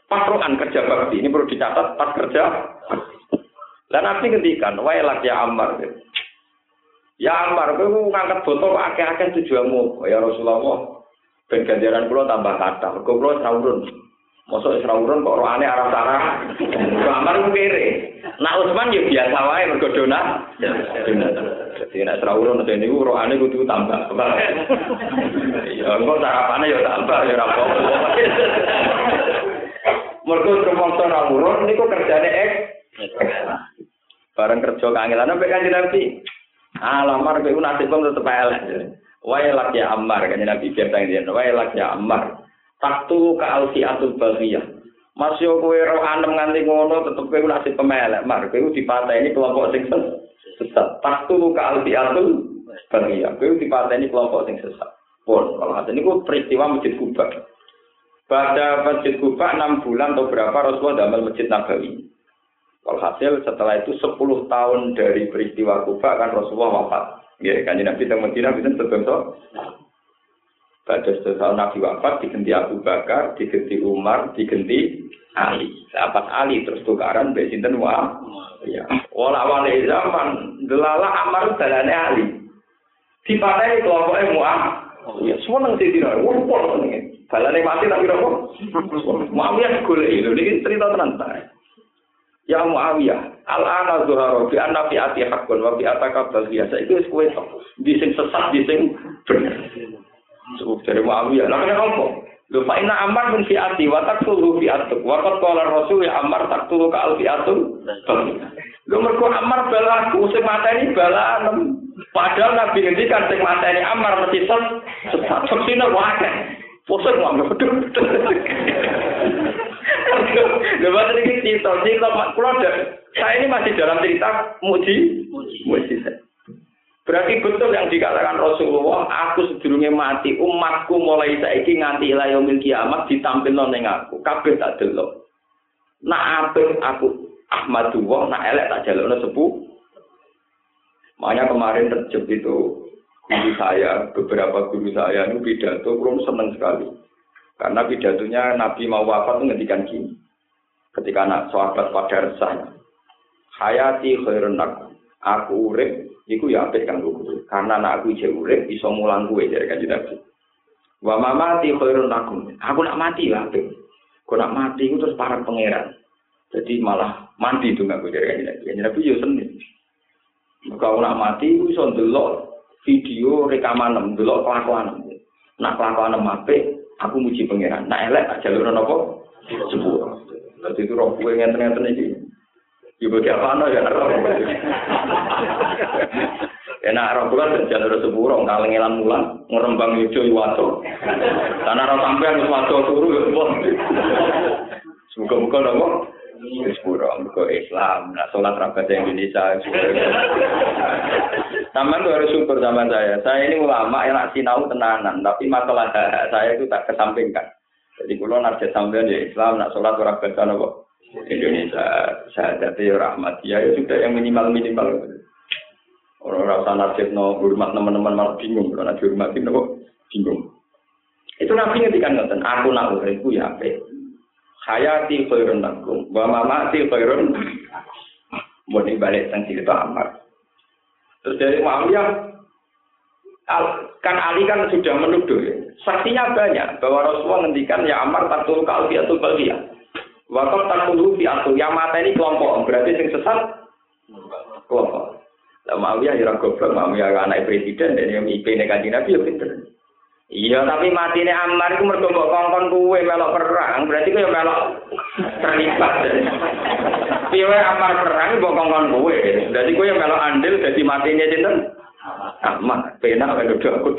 pasrohan kerja bakti. Ini perlu dicatat pas kerja. Dan nanti ngendikan, wailak ya Ammar. Ya Ammar, kowe ngangkat botol kok akeh-akeh tujuanmu. Ya Rasulullah, ben ganjaran kula tambah kathah. Mergo kula saurun. Mosok urun kok rohane arah-arah. Ammar ku kere. Nak Utsman ya biasa wae mergo donat. Jadi nek ora urun nek niku rohane kudu tambah. Ya engko sarapane ya tambah ya ora apa-apa. Mergo ora urun niku kerjane ek. Bareng kerja kangelan sampai kanjeng Nabi. Alamar kowe nasib kok tetep elek. Wae lak ya Ammar kanjeng Nabi biasa ngene. Wae lak ya Ammar. Taktu ka alfi atul baghiyah. Mas yo kowe roh anem nganti ngono tetep kowe nasib pemelek, mar kowe dipateni kelompok sing sesat. Taktu ka albi atul ya, kowe dipateni kelompok sing sesat. Pun kalau ada ini peristiwa masjid Kuba. Pada masjid Kuba enam bulan atau berapa Rasulullah damel masjid Nabawi. Walhasil setelah itu 10 tahun dari peristiwa Kuba kan Rasulullah wafat. Ya, kan Nabi teng Madinah bisa terbentuk. Pada setelah Nabi wafat diganti Abu Bakar, diganti Umar, diganti Ali. Sahabat Ali terus tukaran mbek sinten wa. Ya. Wala wale zaman delala Amar dalane Ali. Dipateni kelompoke Mu'ah. Ya semua nang sing dina. Wong pol ngene. Balane mati tapi apa? Muawiyah golek lho niki cerita tenan ta. Ya Muawiyah, al-ana zuhara bi anna fi ati haqqun wa fi ataka biasa itu wis kowe di sing sesat di sing bener. Dari Muawiyah. Lah kenapa apa? Lho fa inna amar min fi'ati wa taqtulu fi'atuk. Wa qad qala rasul ya amar taqtulu ka al fi'atul. Lho mergo amar balaku sing mateni balanem. Padahal Nabi ngendikan sing mateni Amar mesti set sesat sesine wae. Pusat betul bapak ini cerita, cerita kula saya ini masih dalam cerita muji muji. Berarti betul yang dikatakan Rasulullah, aku sedurunge mati, umatku mulai saiki nganti ila yaumil kiamat ditampilno ning aku. Kabeh tak delok. Nak apik aku Ahmadullah, nak elek tak jalukno sepuh. Makanya kemarin terjebak itu guru saya, beberapa guru saya ini pidato, belum senang sekali. Karena pidatonya Nabi mau wafat itu ngendikan gini. Ketika anak sahabat pada resah, hayati khairun aku, aku urip, iku ya apik kan guru. Karena anak aku jauh urip, iso mulang gue dari kanji Nabi. Wa mati khairun aku, aku nak mati lah apik. Kau nak mati itu terus para pangeran. Jadi malah mati tuh nggak gue dari kanji Nabi. Kanji Nabi yo seneng. Kalau nak mati, itu bisa ndelok video rekaman ndelok kelakuan. Nak kelakuan apik, aku muji pangeran. Nak elek tak jalur apa? Sepuluh. Jadi itu roh gue ngenten-ngenten iki. Ya bagi apa ya roh. Enak roh kan jalur sepuluh, kalengelan mulan, ngerembang hijau iwato. Karena roh sampean wis wato turu ya Semoga-moga nopo Wis pura mergo Islam. Nah, salat rabat Indonesia. Taman tuh harus syukur sama saya. Saya ini ulama yang nak sinau tenanan, tapi masalah saya itu tak kesampingkan. Jadi kalau narja sampean ya Islam, nak sholat baca nopo Indonesia, saya jadi rahmatia ya sudah yang minimal minimal. Orang rasa narjid no hormat teman-teman malah bingung, kalau nanti hormatin nopo bingung. Itu nabi ngerti ngoten, aku nak uripku ya? Hayati khairun lakum wa mamati khairun mau balik tentang cerita Ammar terus dari Muawiyah kan Ali kan sudah menuduh ya. saksinya banyak bahwa Rasulullah ngendikan ya Ammar takul kalbi atau bagia wakaf takul fi atau yang mata ini kelompok berarti yang sesat kelompok. Lah Muawiyah ya goblok Muawiyah anak presiden dan yang IP negatif Nabi ya pinter Iya, tapi mati ini Ammar itu mergo mbok kongkon kuwe melok perang, berarti kuwe melok terlibat. Piye Ammar perang mbok kongkon kuwe, berarti kuwe melok andil dadi matine sinten? Ammar, penak kan udah aku.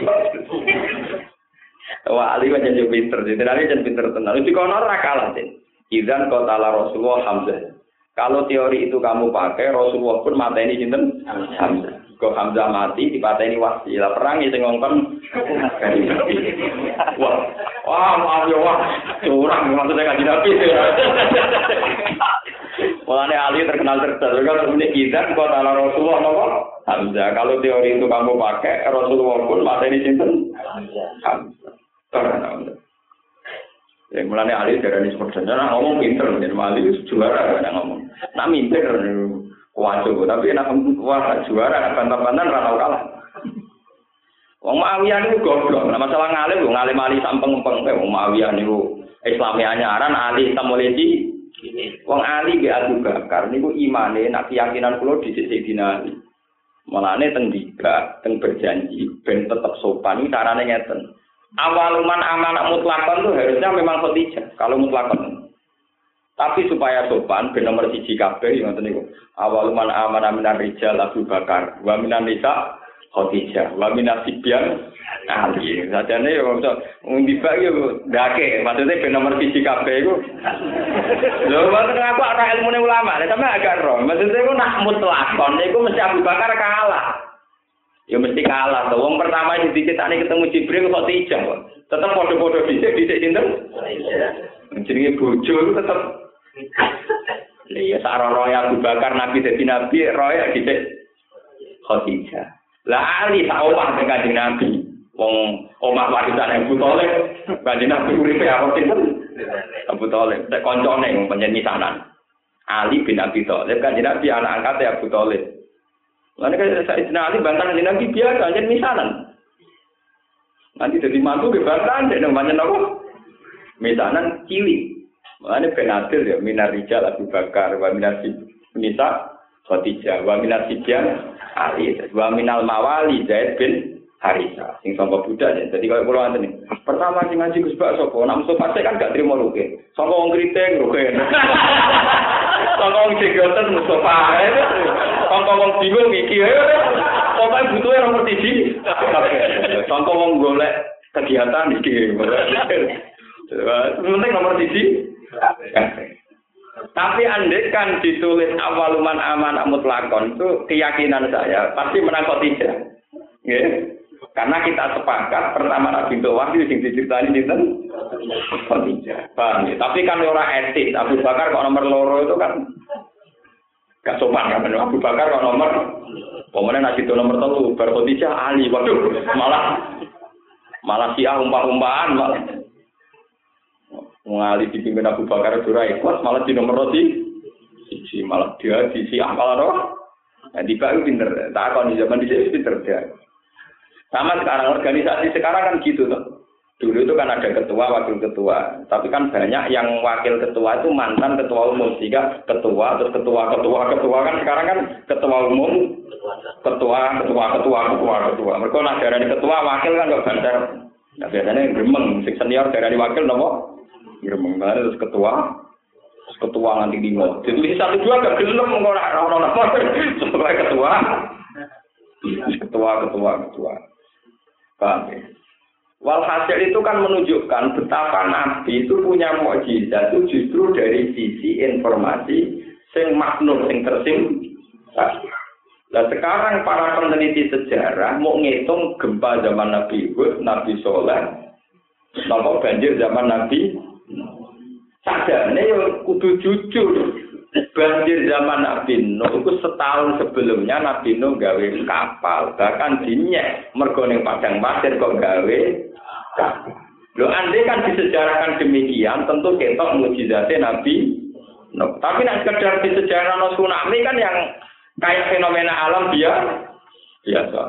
Wah, Ali kan jadi pinter, jadi Ali jadi pinter tenar. Itu kono ora kalah, Din. Izan kota Rasulullah Hamzah. Kalau teori itu kamu pakai, Rasulullah pun mata ini sinten? Hamzah. Kok Hamzah mati dipateni wahsi. Lah perang sing ngongkon. Wah, wah maaf ya wah. Curang maksudnya kan Nabi. Mulane Ali terkenal cerdas. Kalau ini kita kok ala Rasulullah nopo Hamzah. Kalau teori itu kamu pakai Rasulullah pun mateni sinten? Hamzah. Hamzah. Ya, mulane Ali darani seperti ngomong pinter, jadi Ali juara kan ngomong. Nak minter Waduh, tapi enak wah juara, bantan-bantan rata kalah. Wong Muawiyah niku goblok. Nah masalah ngalim, ngalim ali sampeng-empeng. Wong Muawiyah niku Islami anyaran ali tamoleci. Wong Ali bi Abu Bakar niku imane nak keyakinan kula dhisik dina Ali. Malane teng diga, teng berjanji ben tetep sopan iki carane ngeten. Awaluman amanah mutlakon tuh harusnya memang Khadijah kalau mutlakon. Tapi supaya sopan, ben nomor siji kabeh ngoten niku. Awal man amana minar rijal Abu Bakar, wa minan nisa Khadijah, wa minas sibyan Ali. Sajane yo iso ngundi bak yo ndake, maksudnya ben nomor siji kabeh iku. Lho, maksud aku ora ilmune ulama, tapi agak roh. Maksudnya iku nak mutlakon iku mesti Abu Bakar kalah. Ya mesti kalah. Tuh. Wong pertama yang dicetakne ketemu Jibril Khadijah kok. Tetep padha-padha dhisik dhisik sinten? Jenenge bojo tetep Iya, sarono ya Abu Bakar Nabi jadi Nabi, roya gitu. Khadijah. Lah Ali tak omah dengan Nabi. Wong omah warisan Abu Thalib, kanjeng Nabi uripe apa sinten? Abu Thalib, tak koncone wong panjen misanan. Ali bin Abi Thalib kanjeng Nabi anak angkatnya Abu Thalib. Lalu kan saya Ali bantah kanjeng Nabi biasa, kanjeng misanan. Nanti jadi mantu ke bantahan, dia namanya apa? Misanan cilik. Makanya benatil ya, minar rijal Abu Bakar, wa minar nisa Khadijah, wa minar sibyan Ali, wa minal mawali Zaid bin Harisa, sing sangka Buddha ya. Jadi kalau pulau nih, pertama sing ngaji Gus Bak sapa? Nak musuh pasti kan gak terima luke. Sangka wong kriting luke. Sangka wong jenggoten Mustafa. Sangka wong bingung iki. Pokoke butuhe nomor 1. Sangka wong golek kegiatan iki. Penting nomor 1. Tapi andai kan ditulis awaluman aman mutlakon itu keyakinan saya pasti menang tidak. Ya. Karena kita sepakat pertama Nabi itu wahyu sing diceritani dinten Khadijah. Paham ya? Tapi kan orang etik. Abu Bakar kok nomor loro itu kan gak sopan kan Abu Bakar kok nomor Pemenang nasi itu nomor satu, baru Ali. Waduh, malah malah si umpah-umpahan malah ngali dipimpin Abu Bakar itu ikhlas malah di nomor roti si malah dia di si malah roh. Nah di itu pinter tak akan di zaman di pinter dia. Sama sekarang organisasi sekarang kan gitu tuh dulu itu kan ada ketua wakil ketua. Tapi kan banyak yang wakil ketua itu mantan ketua umum sehingga ketua terus ketua ketua ketua. Kan sekarang kan ketua umum ketua ketua ketua ketua ketua. Mereka nah dari ketua wakil kan gak banter nah biasanya gemeng senior dari wakil nopo Gremeng mana terus ketua, terus ketua nanti lima. Jadi satu dua gak gelem orang orang apa sebagai ketua, ketua ketua ketua. Paham ya? Walhasil itu kan menunjukkan betapa Nabi itu punya mukjizat itu justru dari sisi informasi sing maknur sing tersim. Nah sekarang para peneliti sejarah mau ngitung gempa zaman Nabi Hud, Nabi Soleh, nopo banjir zaman Nabi Sadane yo kudu jujur. Banjir zaman Nabi Nuh itu setahun sebelumnya Nabi Nuh gawe kapal, bahkan dinyek mergo padang pasir kok gawe kapal. Lo andai kan disejarahkan demikian, tentu ketok mujizatnya Nabi Nuh. Tapi nak sekedar disejarah tsunami kan yang kayak fenomena alam dia biasa.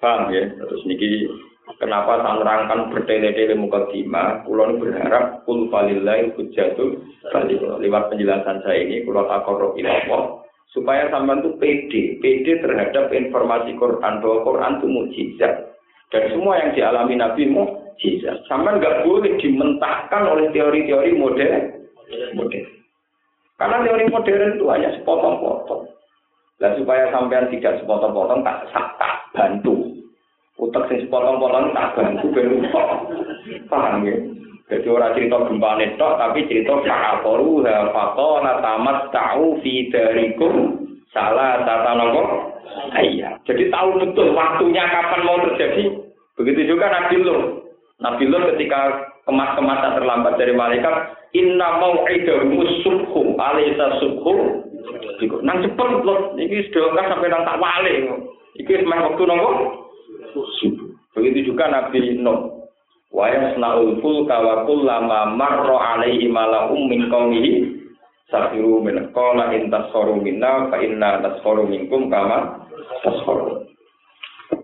Paham ya? Terus niki Kenapa saya nerangkan bertele-tele muka kima? Kulon berharap kul falilai hujatul lewat penjelasan saya ini kulon akorob ilawah supaya sampean itu pede, pede terhadap informasi Quran bahwa Quran itu mujizat dan semua yang dialami Nabi mujizat. Sampean nggak boleh dimentahkan oleh teori-teori modern. modern. Karena teori modern itu hanya sepotong-potong. Dan supaya sampean tidak sepotong-potong tak tak bantu utek sing sepotong-potong tak bantu ben utek. Paham ya? Jadi orang cerita gempa netok, tapi cerita fa'akoru hafato natamat ta'u fi darikum salah tata nopo ayah. Jadi tahu betul waktunya kapan mau terjadi. Begitu juga Nabi Lut. Nabi Lut ketika kemas-kemasan terlambat dari malaikat, inna mau mau'idahumus subhu, alaysa subhu. Nang cepet Lut, ini sudah sampai nang tak wale. Iki waktu nopo Begitu juga Nabi Nuh. Wa yasna'ul fulka wa kullama marra alaihi mala'um min qaumihi safiru min qala in tasfaru minna fa inna tasfaru minkum kama tasfaru.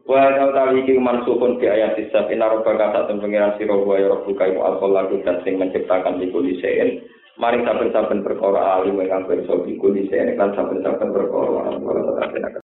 Wa tawi iki mansukun di ayat sisa inna rabbaka satun pengiran sira wa ya rabbuka iku al dan sing menciptakan iku disein Mari saben-saben perkara alim ingkang pirsa iku disein kan saben-saben perkara